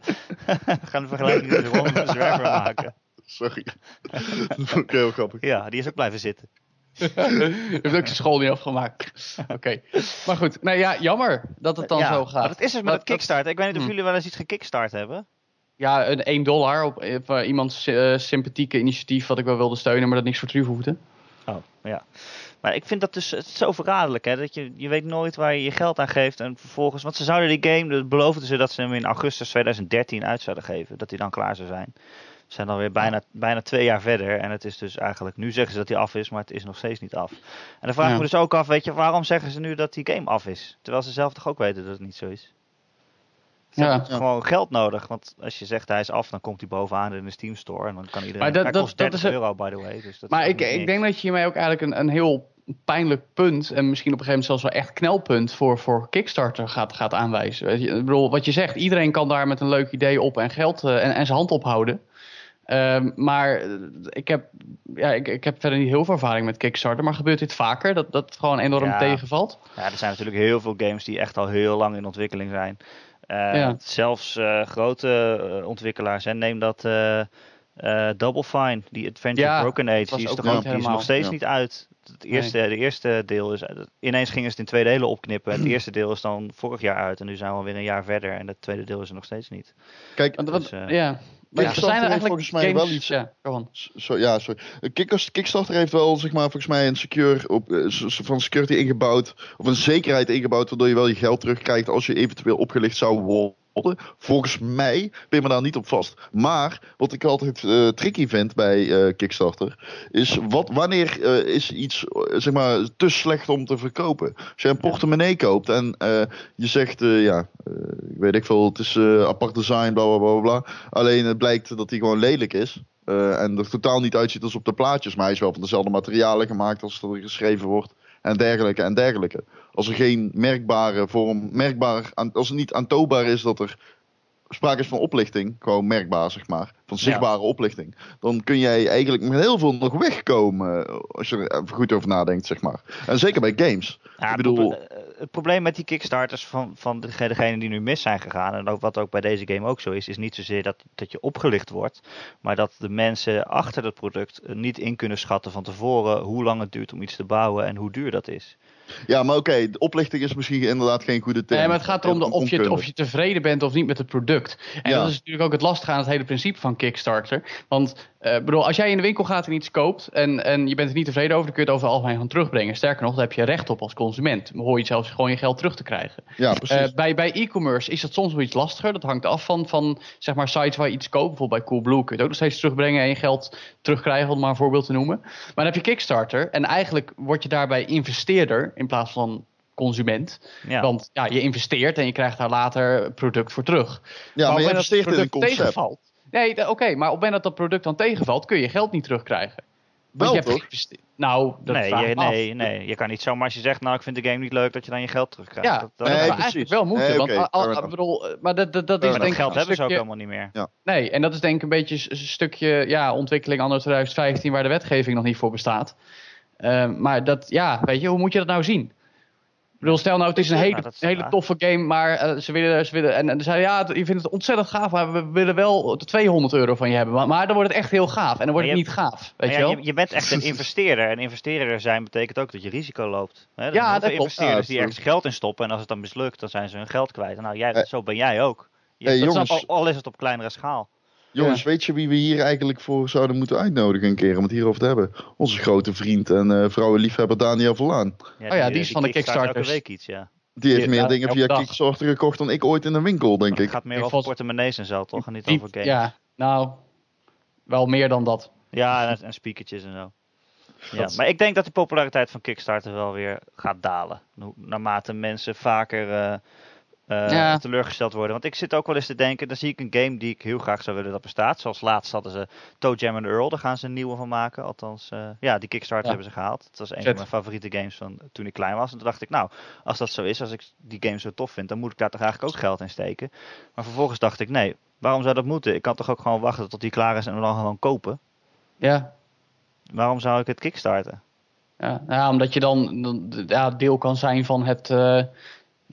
we gaan een vergelijking tussen Ron en een zwerver maken. Sorry. dat vond ik heel grappig. Ja, die is ook blijven zitten. heeft ook zijn school niet afgemaakt. Oké. Maar goed, nou ja, jammer dat het dan ja, zo gaat. Maar dat is dus met Maar het Kickstarter. Ik weet niet of Hm. jullie wel eens iets gekickstart hebben. Ja, een 1 dollar op eh, iemands eh, sympathieke initiatief wat ik wel wilde steunen, maar dat niks voor terug hoefde. Oh, ja. Maar ik vind dat dus het is zo verraderlijk, hè. Dat je, je weet nooit waar je je geld aan geeft. En vervolgens, want ze zouden die game, dat beloofden ze dat ze hem in augustus 2013 uit zouden geven. Dat hij dan klaar zou zijn. We zijn alweer bijna, bijna twee jaar verder. En het is dus eigenlijk, nu zeggen ze dat hij af is, maar het is nog steeds niet af. En dan vraag ik Ja. me dus ook af, weet je, waarom zeggen ze nu dat die game af is? Terwijl ze zelf toch ook weten dat het niet zo is. Ze Ja. hebben gewoon geld nodig. Want als je zegt hij is af, dan komt hij bovenaan in de Steam Store. En dan kan iedereen. Maar dat- hij dat- kost dat 30 is euro, by the way. Dus dat Maar ik, ik denk dat je hiermee ook eigenlijk een, een heel pijnlijk punt, en misschien op een gegeven moment zelfs wel echt knelpunt voor, voor Kickstarter gaat, gaat aanwijzen. Ik bedoel, wat je zegt, iedereen kan daar met een leuk idee op en geld eh, en, en zijn hand ophouden. Ehm, maar eh, ik heb, ja, ik, ik heb verder niet heel veel ervaring met Kickstarter. Maar gebeurt dit vaker? Dat, dat het gewoon enorm Ja. tegenvalt? Ja, er zijn natuurlijk heel veel games die echt al heel lang in ontwikkeling zijn. Eh, Ja. Zelfs eh, grote eh, ontwikkelaars. En neem dat eh, eh, Double Fine, die Adventure Ja, Broken Age. Die is, toch die is nog steeds Ja. niet uit. Het eerste, de eerste deel is. Ineens gingen ze het in twee delen opknippen. Het eerste deel is dan vorig jaar uit. En nu zijn we alweer een jaar verder. En het tweede deel is er nog steeds niet. Kijk, Dus, ja. Maar Kickstarter zijn er heeft eigenlijk volgens mij games... wel iets- Ja, gewoon. Ja, sorry. Kickstarter heeft wel, zeg maar, volgens mij een secure op, eh, van security ingebouwd. Of een zekerheid ingebouwd, waardoor je wel je geld terugkrijgt als je eventueel opgelicht zou worden. Volgens mij ben je me daar niet op vast. Maar wat ik altijd eh, tricky vind bij eh, Kickstarter, is wat, wanneer eh, is iets zeg maar, te slecht om te verkopen? Als je een portemonnee koopt en je zegt, ja, ik weet ik veel, het is apart design, bla bla bla bla. Alleen het blijkt dat hij gewoon lelijk is. En er totaal niet uitziet als op de plaatjes. Maar hij is wel van dezelfde materialen gemaakt als er geschreven wordt. En dergelijke en dergelijke. Als er geen merkbare vorm, merkbaar, als het niet aantoonbaar is dat er sprake is van oplichting, gewoon merkbaar zeg maar, van zichtbare oplichting, dan kun jij eigenlijk met heel veel nog wegkomen eh, als je er goed over nadenkt zeg maar. En zeker bij games. Ja, ik bedoel, het eh, het probleem met die kickstarters van, van dege- degenen die nu mis zijn gegaan, en ook wat ook bij deze game ook zo is, is niet zozeer dat, dat je opgelicht wordt, maar dat de mensen achter het product eh, niet in kunnen schatten van tevoren hoe lang het duurt om iets te bouwen en hoe duur dat is. Ja, maar oké, de oplichting is misschien inderdaad geen goede term. Nee, maar het gaat erom de, of, je, of je tevreden bent of niet met het product. En Ja. dat is natuurlijk ook het lastige aan het hele principe van Kickstarter. Want eh, bedoel, als jij in de winkel gaat en iets koopt en, en je bent er niet tevreden over, dan kun je het over het algemeen gaan terugbrengen. Sterker nog, daar heb je recht op als consument. Dan hoor je zelfs gewoon je geld terug te krijgen. Ja, precies. Eh, bij bij e-commerce is dat soms wel iets lastiger. Dat hangt af van, van zeg maar, sites waar je iets koopt. Bijvoorbeeld bij Coolblue kun je het ook nog steeds terugbrengen en je geld terugkrijgen, om maar een voorbeeld te noemen. Maar dan heb je Kickstarter en eigenlijk word je daarbij investeerder in plaats van consument. Ja. Want ja, je investeert en je krijgt daar later product voor terug. ja, maar je investeert in een concept. tegenvalt. Nee, oké, maar op het moment dat dat product dan tegenvalt, kun je geld niet terugkrijgen. Want Wel je hebt toch? Nou, dat nee, vraag je, nee, nee, je kan niet zomaar als je zegt, nou ik vind de game niet leuk, dat je dan je geld terugkrijgt. Ja, dat, dat, Nee, eigenlijk wel moeten. Nee, want al- bedoel, maar dat, dat, dat is Maar denk dat ik geld een hebben ze ook stukje- helemaal niet meer. Nee, en dat is denk ik een beetje een stukje ja, ontwikkeling anno 2015 waar de wetgeving nog niet voor bestaat. Ehm, maar dat, ja, weet je, hoe moet je dat nou zien? Bedoel, stel nou, het is een hele, dat is een hele toffe game, maar eh, ze willen, ze willen en, en ze zeiden, ja, je vindt het ontzettend gaaf, maar we willen wel de 200 euro van je hebben. Maar, maar dan wordt het echt heel gaaf en dan wordt het je niet gaaf, weet je ja, wel? je, je bent echt een investeerder. En investeerder zijn betekent ook dat je risico loopt. Hè, er Ja, dat klopt. investeerders die dat ergens geld in stoppen. En als het dan mislukt, dan zijn ze hun geld kwijt. En Nou, jij, Eh, zo ben jij ook. Je, hey, dat jongens. al, al is het op kleinere schaal. Jongens, weet je wie we hier eigenlijk voor zouden moeten uitnodigen een keer om het hierover te hebben? Onze grote vriend en eh vrouwenliefhebber Daniel Verlaan. Oh ja, die is van de kickstart elke Kickstarters. week iets, ja. Die heeft Ja, meer ja, dingen via dag. Kickstarter gekocht dan ik ooit in een winkel, denk Het ik. gaat meer Ik over portemonnees en zo, toch? En niet Die- over games. ja, nou, wel meer dan dat. Ja, en, en speakertjes en zo. Ja, maar ik denk dat de populariteit van Kickstarter wel weer gaat dalen. Naarmate mensen vaker eh, eh, Ja. teleurgesteld worden. Want ik zit ook wel eens te denken, dan zie ik een game die ik heel graag zou willen dat bestaat. Zoals laatst hadden ze Toe Jam and Earl, daar gaan ze een nieuwe van maken. Althans, eh, ja, die Kickstarter Ja. hebben ze gehaald. Het was een van mijn favoriete games van toen ik klein was. En toen dacht ik, nou, als dat zo is, als ik die game zo tof vind, dan moet ik daar toch eigenlijk ook geld in steken. Maar vervolgens dacht ik, nee, waarom zou dat moeten? Ik kan toch ook gewoon wachten tot die klaar is en dan gewoon kopen. Ja, Waarom zou ik het kickstarten? Ja, ja, omdat je dan dan, ja, deel kan zijn van het. eh,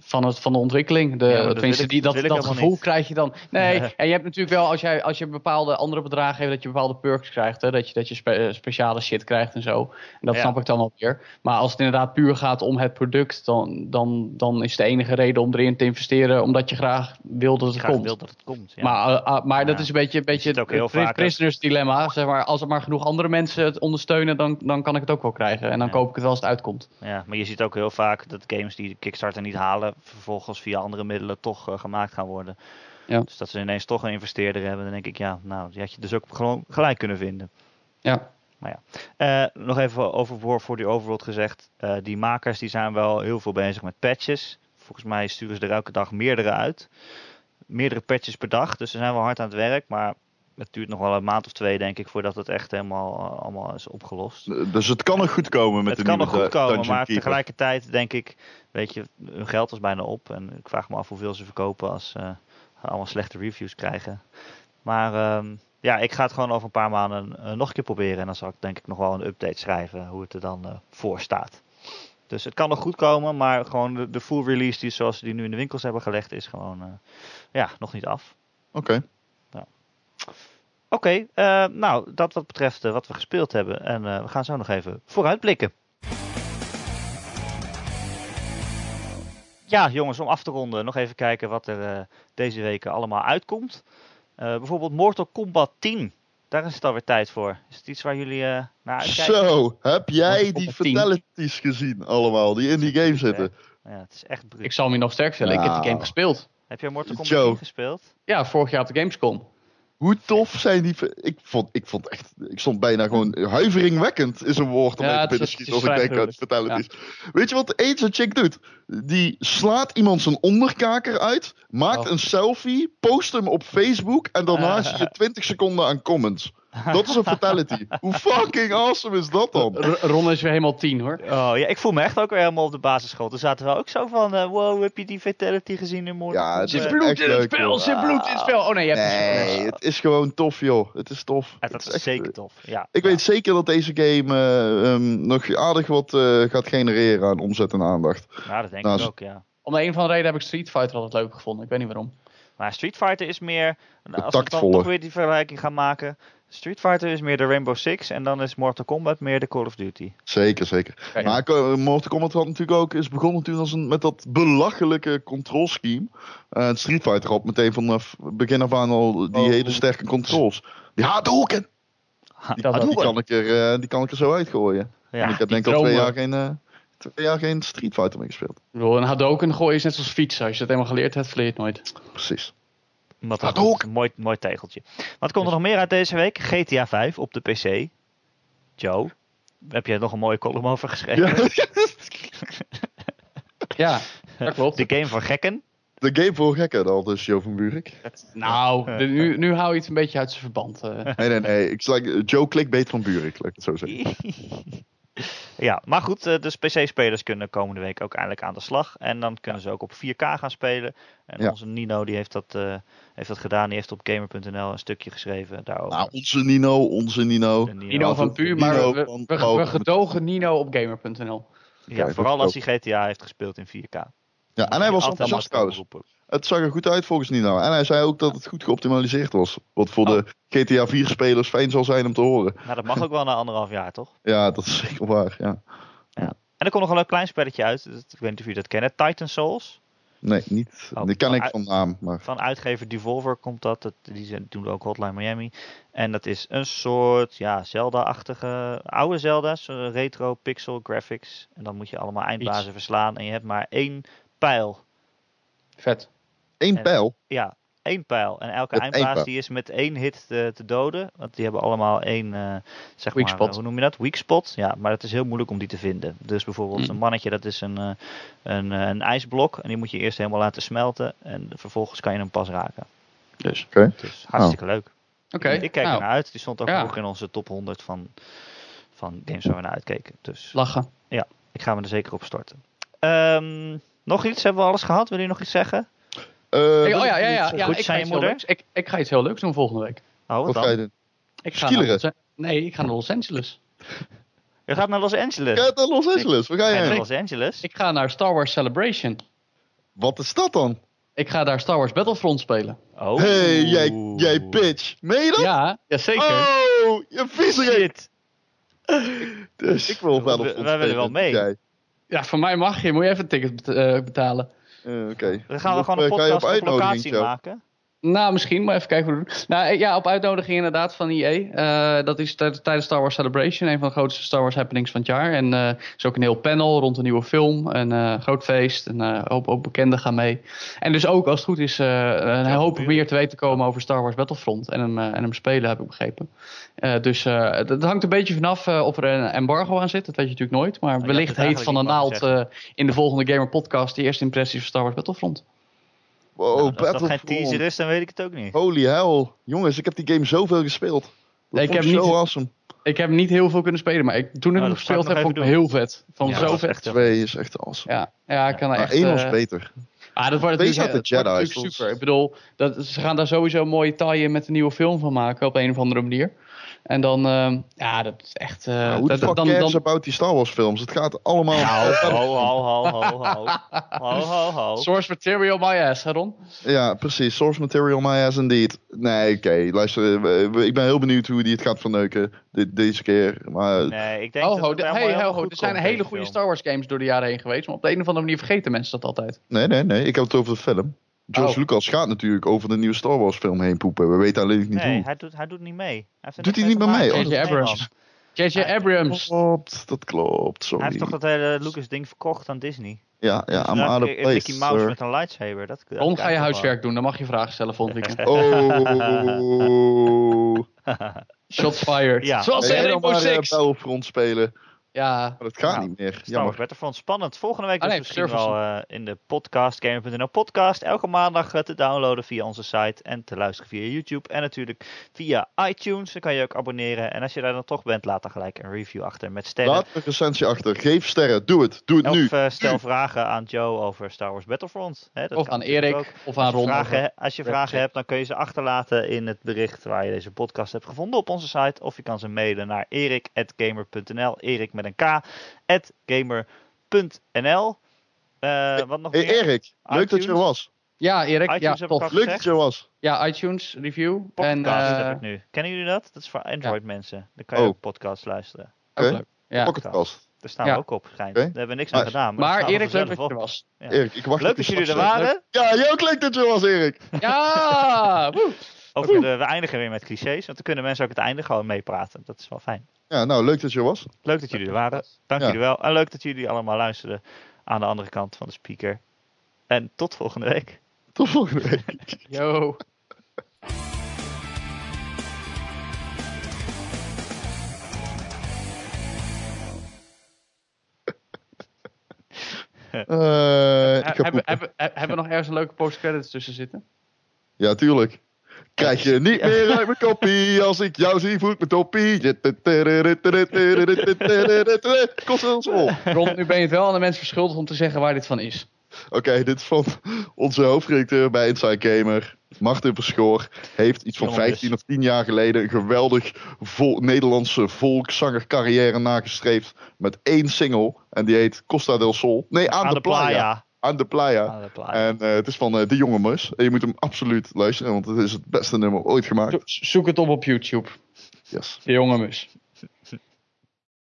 van, het, van de ontwikkeling. De, Ja, dat ik- die, dat, dat gevoel niet. krijg je dan. Nee, en je hebt natuurlijk wel, als, jij, als je bepaalde andere bedragen hebt, dat je bepaalde perks krijgt. Hè, dat je, dat je spe- eh, speciale shit krijgt en zo. En dat Ja. snap ik dan wel weer. Maar als het inderdaad puur gaat om het product, dan, dan, dan is de enige reden om erin te investeren, omdat je graag wil dat het graag komt. wil dat het komt. Ja. Maar, eh, ah, maar dat is een beetje, een beetje het heel pri- vaak, prisoners dilemma. Zeg maar, als er maar genoeg andere mensen het ondersteunen, dan, dan kan ik het ook wel krijgen. En dan koop ik het wel als het uitkomt. ja, maar je ziet ook heel vaak dat games die de Kickstarter niet halen, vervolgens via andere middelen toch eh, gemaakt gaan worden. Ja. Dus dat ze ineens toch een investeerder hebben, dan denk ik, ja, nou, die had je dus ook gewoon gelijk kunnen vinden. Ja. Eh, nog even over for the Overworld gezegd. Eh, die makers die zijn wel heel veel bezig met patches. Volgens mij sturen ze er elke dag meerdere uit. Meerdere patches per dag. Dus ze zijn wel hard aan het werk. Maar het duurt nog wel een maand of twee, denk ik, voordat het echt helemaal eh, allemaal is opgelost. Dus het kan nog goed komen met het de kan nieuwe nog goed komen, maar Keeper. tegelijkertijd denk ik, weet je, hun geld is bijna op. En ik vraag me af hoeveel ze verkopen als ze allemaal slechte reviews krijgen. Maar ehm, ja, ik ga het gewoon over een paar maanden eh, nog een keer proberen. En dan zal ik denk ik nog wel een update schrijven hoe het er dan eh, voor staat. Dus het kan nog goed komen, maar gewoon de, de full release die zoals ze die nu in de winkels hebben gelegd is gewoon eh, ja, nog niet af. Oké. Oké, eh, nou dat wat betreft eh, wat we gespeeld hebben. En eh, we gaan zo nog even vooruitblikken. Ja, jongens, om af te ronden, nog even kijken wat er eh, deze week allemaal uitkomt. Eh, bijvoorbeeld Mortal Kombat 10. Daar is het alweer tijd voor. Is het iets waar jullie eh, naar uitkijken? Zo, heb jij die Kombat 10. fatalities gezien allemaal, die in die game zitten? Ja, het is echt bruut. Ik zal je nog sterk stellen. Ik heb die game gespeeld. Heb jij Mortal Kombat Joe. 10 gespeeld? Ja, vorig jaar op de Gamescom. Hoe tof zijn die... Ik vond, ik vond echt... Ik stond bijna gewoon... Huiveringwekkend is een woord om Ja, te het is- binnen schieten het als is ik denk aan vrij fatalities. Weet je wat één zo'n chick doet? Die slaat iemand zijn onderkaker uit, maakt Oh. een selfie, post hem op Facebook en daarna zie je 20 seconden aan comments. Dat is een fatality. Hoe fucking awesome is dat dan? R- Ron is weer helemaal tien hoor. Oh ja, ik voel me echt ook weer helemaal op de basisschool. Toen zaten we ook zo van, eh, wow, heb je die fatality gezien in Mortal Ja, het Kombat? is Zit bloed echt in het spel, zit bloed in het spel. Oh nee, je hebt Nee, het is gewoon tof, joh. Het is tof. Ja, Het dat is echt, zeker eh, tof. Ja, Ik ja. weet zeker dat deze game eh, ehm, nog aardig wat eh, gaat genereren aan omzet en aandacht. Nou, dat denk Nou, ik ook, ja. Om de een of andere reden heb ik Street Fighter altijd leuk gevonden. Ik weet niet waarom. Maar Street Fighter is meer, nou, als we dan toch weer die vergelijking gaan maken. Street Fighter is meer de Rainbow Six en dan is Mortal Kombat meer de Call of Duty. Zeker, zeker. Maar eh, Mortal Kombat had natuurlijk ook, is begonnen toen als een, met dat belachelijke control scheme. Eh, Street Fighter had meteen vanaf begin af aan al die Oh. hele sterke controls. Die Hadouken! Die, Dat die, ook. kan ik er, eh, die kan ik er zo uitgooien. Ja, en ik heb denk ik al twee jaar geen, eh, twee jaar geen Street Fighter meer gespeeld. Ik bedoel, een Hadoken gooien is net zoals fietsen. Als je het eenmaal geleerd hebt, verleer je het nooit. Precies. Wat Gaat een ook. mooi, mooi tegeltje. Wat komt er nog meer uit deze week? GTA 5 op de PC. Joe, heb jij nog een mooie column over geschreven? Ja. Ja, dat klopt. De game voor gekken. De game voor gekken, al dus Jo van Buurik. Nou, de- nu, nu hou je het een beetje uit zijn verband. eh. Nee, nee, nee. Ik slag, Joe clickbait van Buurik, laat ik het zo zeggen. ja, maar goed, eh, dus PC-spelers kunnen komende week ook eindelijk aan de slag. En dan kunnen ze ook op 4K gaan spelen. En Ja. onze Nino die heeft, dat, eh, heeft dat gedaan. Die heeft op gamer.nl een stukje geschreven daarover. Nou, onze Nino, onze Nino. De Nino. Nino van Puur, maar Nino we, we, gedogen Nino op gamer.nl. ja, vooral als hij GTA heeft gespeeld in 4K. Ja, en hij was enthousiast trouwens. Het zag er goed uit volgens Nino. En hij zei ook dat het goed geoptimaliseerd was. Wat voor de GTA 4 spelers fijn zal zijn om te horen. Nou, dat mag ook wel na anderhalf jaar, toch? Ja, dat is zeker waar. Ja. En er komt nog een leuk klein spelletje uit. Ik weet niet of jullie dat kennen. Titan Souls. Nee, niet. Oh, die ken van ik van naam. Maar Van uitgever Devolver komt dat. dat die zijn- doen ook Hotline Miami. En dat is een soort ja, Zelda-achtige oude Zelda. zo retro pixel graphics. En dan moet je allemaal eindbazen Iets. verslaan. En je hebt maar één pijl. Vet. één En- pijl. Ja, één pijl. En elke Met eindbaas die is met één hit te, te doden. Want die hebben allemaal één, eh, zeg Weak maar, spot. hoe noem je dat? Weak spot. Ja, maar het is heel moeilijk om die te vinden. Dus bijvoorbeeld Mm. een mannetje, dat is een, eh, een, eh, een ijsblok. En die moet je eerst helemaal laten smelten. En vervolgens kan je hem pas raken. Dus. Dus hartstikke leuk. Oké. Ik kijk nou, ernaar uit. Die stond ook Ja. hoog in onze top 100 van, van games waar we naar uitkeken. Dus Lachen. ik ga me er zeker op storten. Ehm, nog iets? Hebben we alles gehad? Wil je nog iets zeggen? Eh, oh ja, ik ja, ja. ja Goed, ik, ga je iets heel moeder? leuks, ik, ik ga iets heel leuks doen volgende week. Oh, wat Wat dan? ga je doen? Ik ga naar nee, ik ga naar Los Angeles. Je gaat naar Los Angeles. Ga je naar Los Angeles? Waar ga je Ga naar? Los Angeles? Ik ga naar Star Wars Celebration. Wat is dat dan? Ik ga daar Star Wars Battlefront spelen. Oh. hey, jij, jij bitch. Meen je dat? Ja, ja zeker. Oh, je viezerik. Shit. Dus ik wil We- wel we- wij willen wel mee. Jij. Ja, voor mij mag je. Moet je even een ticket eh, betalen. Eh, Oké. Dan gaan we Of, gewoon een eh, podcast op, uitnodiging, locatie maken. Nou, misschien, maar even kijken hoe we doen. Nou, eh, ja, op uitnodiging inderdaad van EA. Eh, dat is tij- tijdens Star Wars Celebration, een van de grootste Star Wars happenings van het jaar. En eh, er is ook een heel panel rond een nieuwe film. Een groot feest. En een hoop, hoop bekenden gaan mee. En dus ook, als het goed is, een hoop meer te weten te komen over Star Wars Battlefront. En hem, en hem spelen, heb ik begrepen. Dus dat hangt een beetje vanaf of er een embargo aan zit. Dat weet je natuurlijk nooit. Maar wellicht heet van de naald in de volgende Gamer Podcast de eerste impressies van Star Wars Battlefront. Wow, Nou, als dat geen teaser is, dan weet ik het ook niet. Holy hell. Jongens, ik heb die game zoveel gespeeld. Dat Ik vond heb ik zo niet- awesome. Ik heb niet heel veel kunnen spelen, maar ik, toen ik Oh, hem ik gespeeld heb, vond ik hem heel vet. Vond Ja, zo is vet. echt heel- Twee is echt awesome. Ja, ja, ik kan er Maar echt... één was eh, beter. Ah, dat wordt natuurlijk, dat Jedi's, natuurlijk super. Ik bedoel, dat, ze gaan daar sowieso een mooie taai met een nieuwe film van maken op een of andere manier. En dan, ehm, ja, dat is echt... eh, Nou, hoe de dat- fuck dan, dan, about die Star Wars films? Het gaat allemaal... Ho, ho, ho, ho, ho, ho. Ho, ho, ho. Source material my ass, hè, Ron? Ja, precies. Source material, my ass indeed. Nee, oké. Luister, we- ik ben heel benieuwd hoe die het gaat verneuken dit, deze keer. Maar Nee, ik denk Oh, dat ho, het de- allemaal hey, helemaal ho, goed er zijn komt, hele goede film. Star Wars games door de jaren heen geweest. Maar op de een of andere manier vergeten mensen dat altijd. nee, nee, nee. Ik heb het over de film. George Oh. Lucas gaat natuurlijk over de nieuwe Star Wars film heen poepen. We weten alleen niet Nee, hoe. hij doet, hij doet niet mee. Hij Doet hij niet meer mee? Oh. J.J. Nee, man. Abrams. J.J. Abrams. Klopt, dat klopt. Sorry. Hij heeft toch dat hele Lucas ding verkocht aan Disney? Ja, ja, I'm Vraag out of place, Mickey Mouse sir. met een lightsaber. Dat, dat Ron, ga je huiswerk doen. Dan mag je vragen stellen volgend weekend. Oh. Shots fired. Ja. Zoals eh, Six. Battlefront spelen? Ja. Maar dat gaat Nou, niet meer. Star Wars. Battlefront spannend. Volgende week Ah, dus misschien wel eh, in de podcast, Gamer.nl podcast. Elke maandag eh, te downloaden via onze site en te luisteren via YouTube. En natuurlijk via iTunes. Dan kan je ook abonneren. En als je daar dan toch bent, laat dan gelijk een review achter met sterren. Laat een recensie achter. Geef sterren. Doe het. Doe het nu. Of eh, stel vragen aan Joe over Star Wars Battlefront. Hè, dat Of kan aan Erik. ook. Of aan Als je, Ron. vragen, over- he- als je vragen hebt, dan kun je ze achterlaten in het bericht waar je deze podcast hebt gevonden op onze site. Of je kan ze mailen naar erik.gamer.nl. Erik met een k. at gamer.nl. Eh, wat nog Hey meer? Erik, leuk dat je er was. Ja, Erik. iTunes Ja, tof. Leuk gezegd. dat je er was. Ja, iTunes review. En, Podcast eh, heb ik nu. Kennen jullie dat? Dat is voor Android mensen. Dan kan je Oh. ook podcasts luisteren. ook Oké. leuk. Ja. Pocketcast. Daar staan Ja. we ook op. Schijnt. Daar hebben we niks aan gedaan. Maar, Erik, leuk dat je er was. Ja. Erik, ik wacht Leuk dat je jullie er eh, waren. Ja, jij ook leuk dat je er was, Erik. Ja! woe. Over de, we eindigen weer met clichés. Want dan kunnen mensen ook het einde gewoon meepraten. Dat is wel fijn. Ja, nou, leuk dat je er was. Leuk dat jullie er waren. Dank Ja. jullie wel. En leuk dat jullie allemaal luisterden aan de andere kant van de speaker. En tot volgende week. Tot volgende week. Yo. Eh, ik ga Hebben, poepen. hebben, hebben we nog ergens een leuke post-credits tussen zitten? Ja, tuurlijk. Krijg je niet meer uit mijn koppie als ik jou zie voet mijn toppie. Kost ons op. Ron, nu ben je het wel aan de mensen verschuldigd om te zeggen waar dit van is. Oké, dit is van onze hoofdredacteur bij Inside Gamer. Martin Verschoor heeft iets van Jongens. 15 of 10 jaar geleden een geweldig vol Nederlandse volkszangercarrière nagestreefd. Met één single. En die heet Costa del Sol. Nee, aan, Aan de, playa. Aan de playa. Aan de playa. En eh, het is van eh, De Jonge Mus. En je moet hem absoluut luisteren, want het is het beste nummer ooit gemaakt. Zo- Zoek het op op YouTube. Yes. De jonge mus.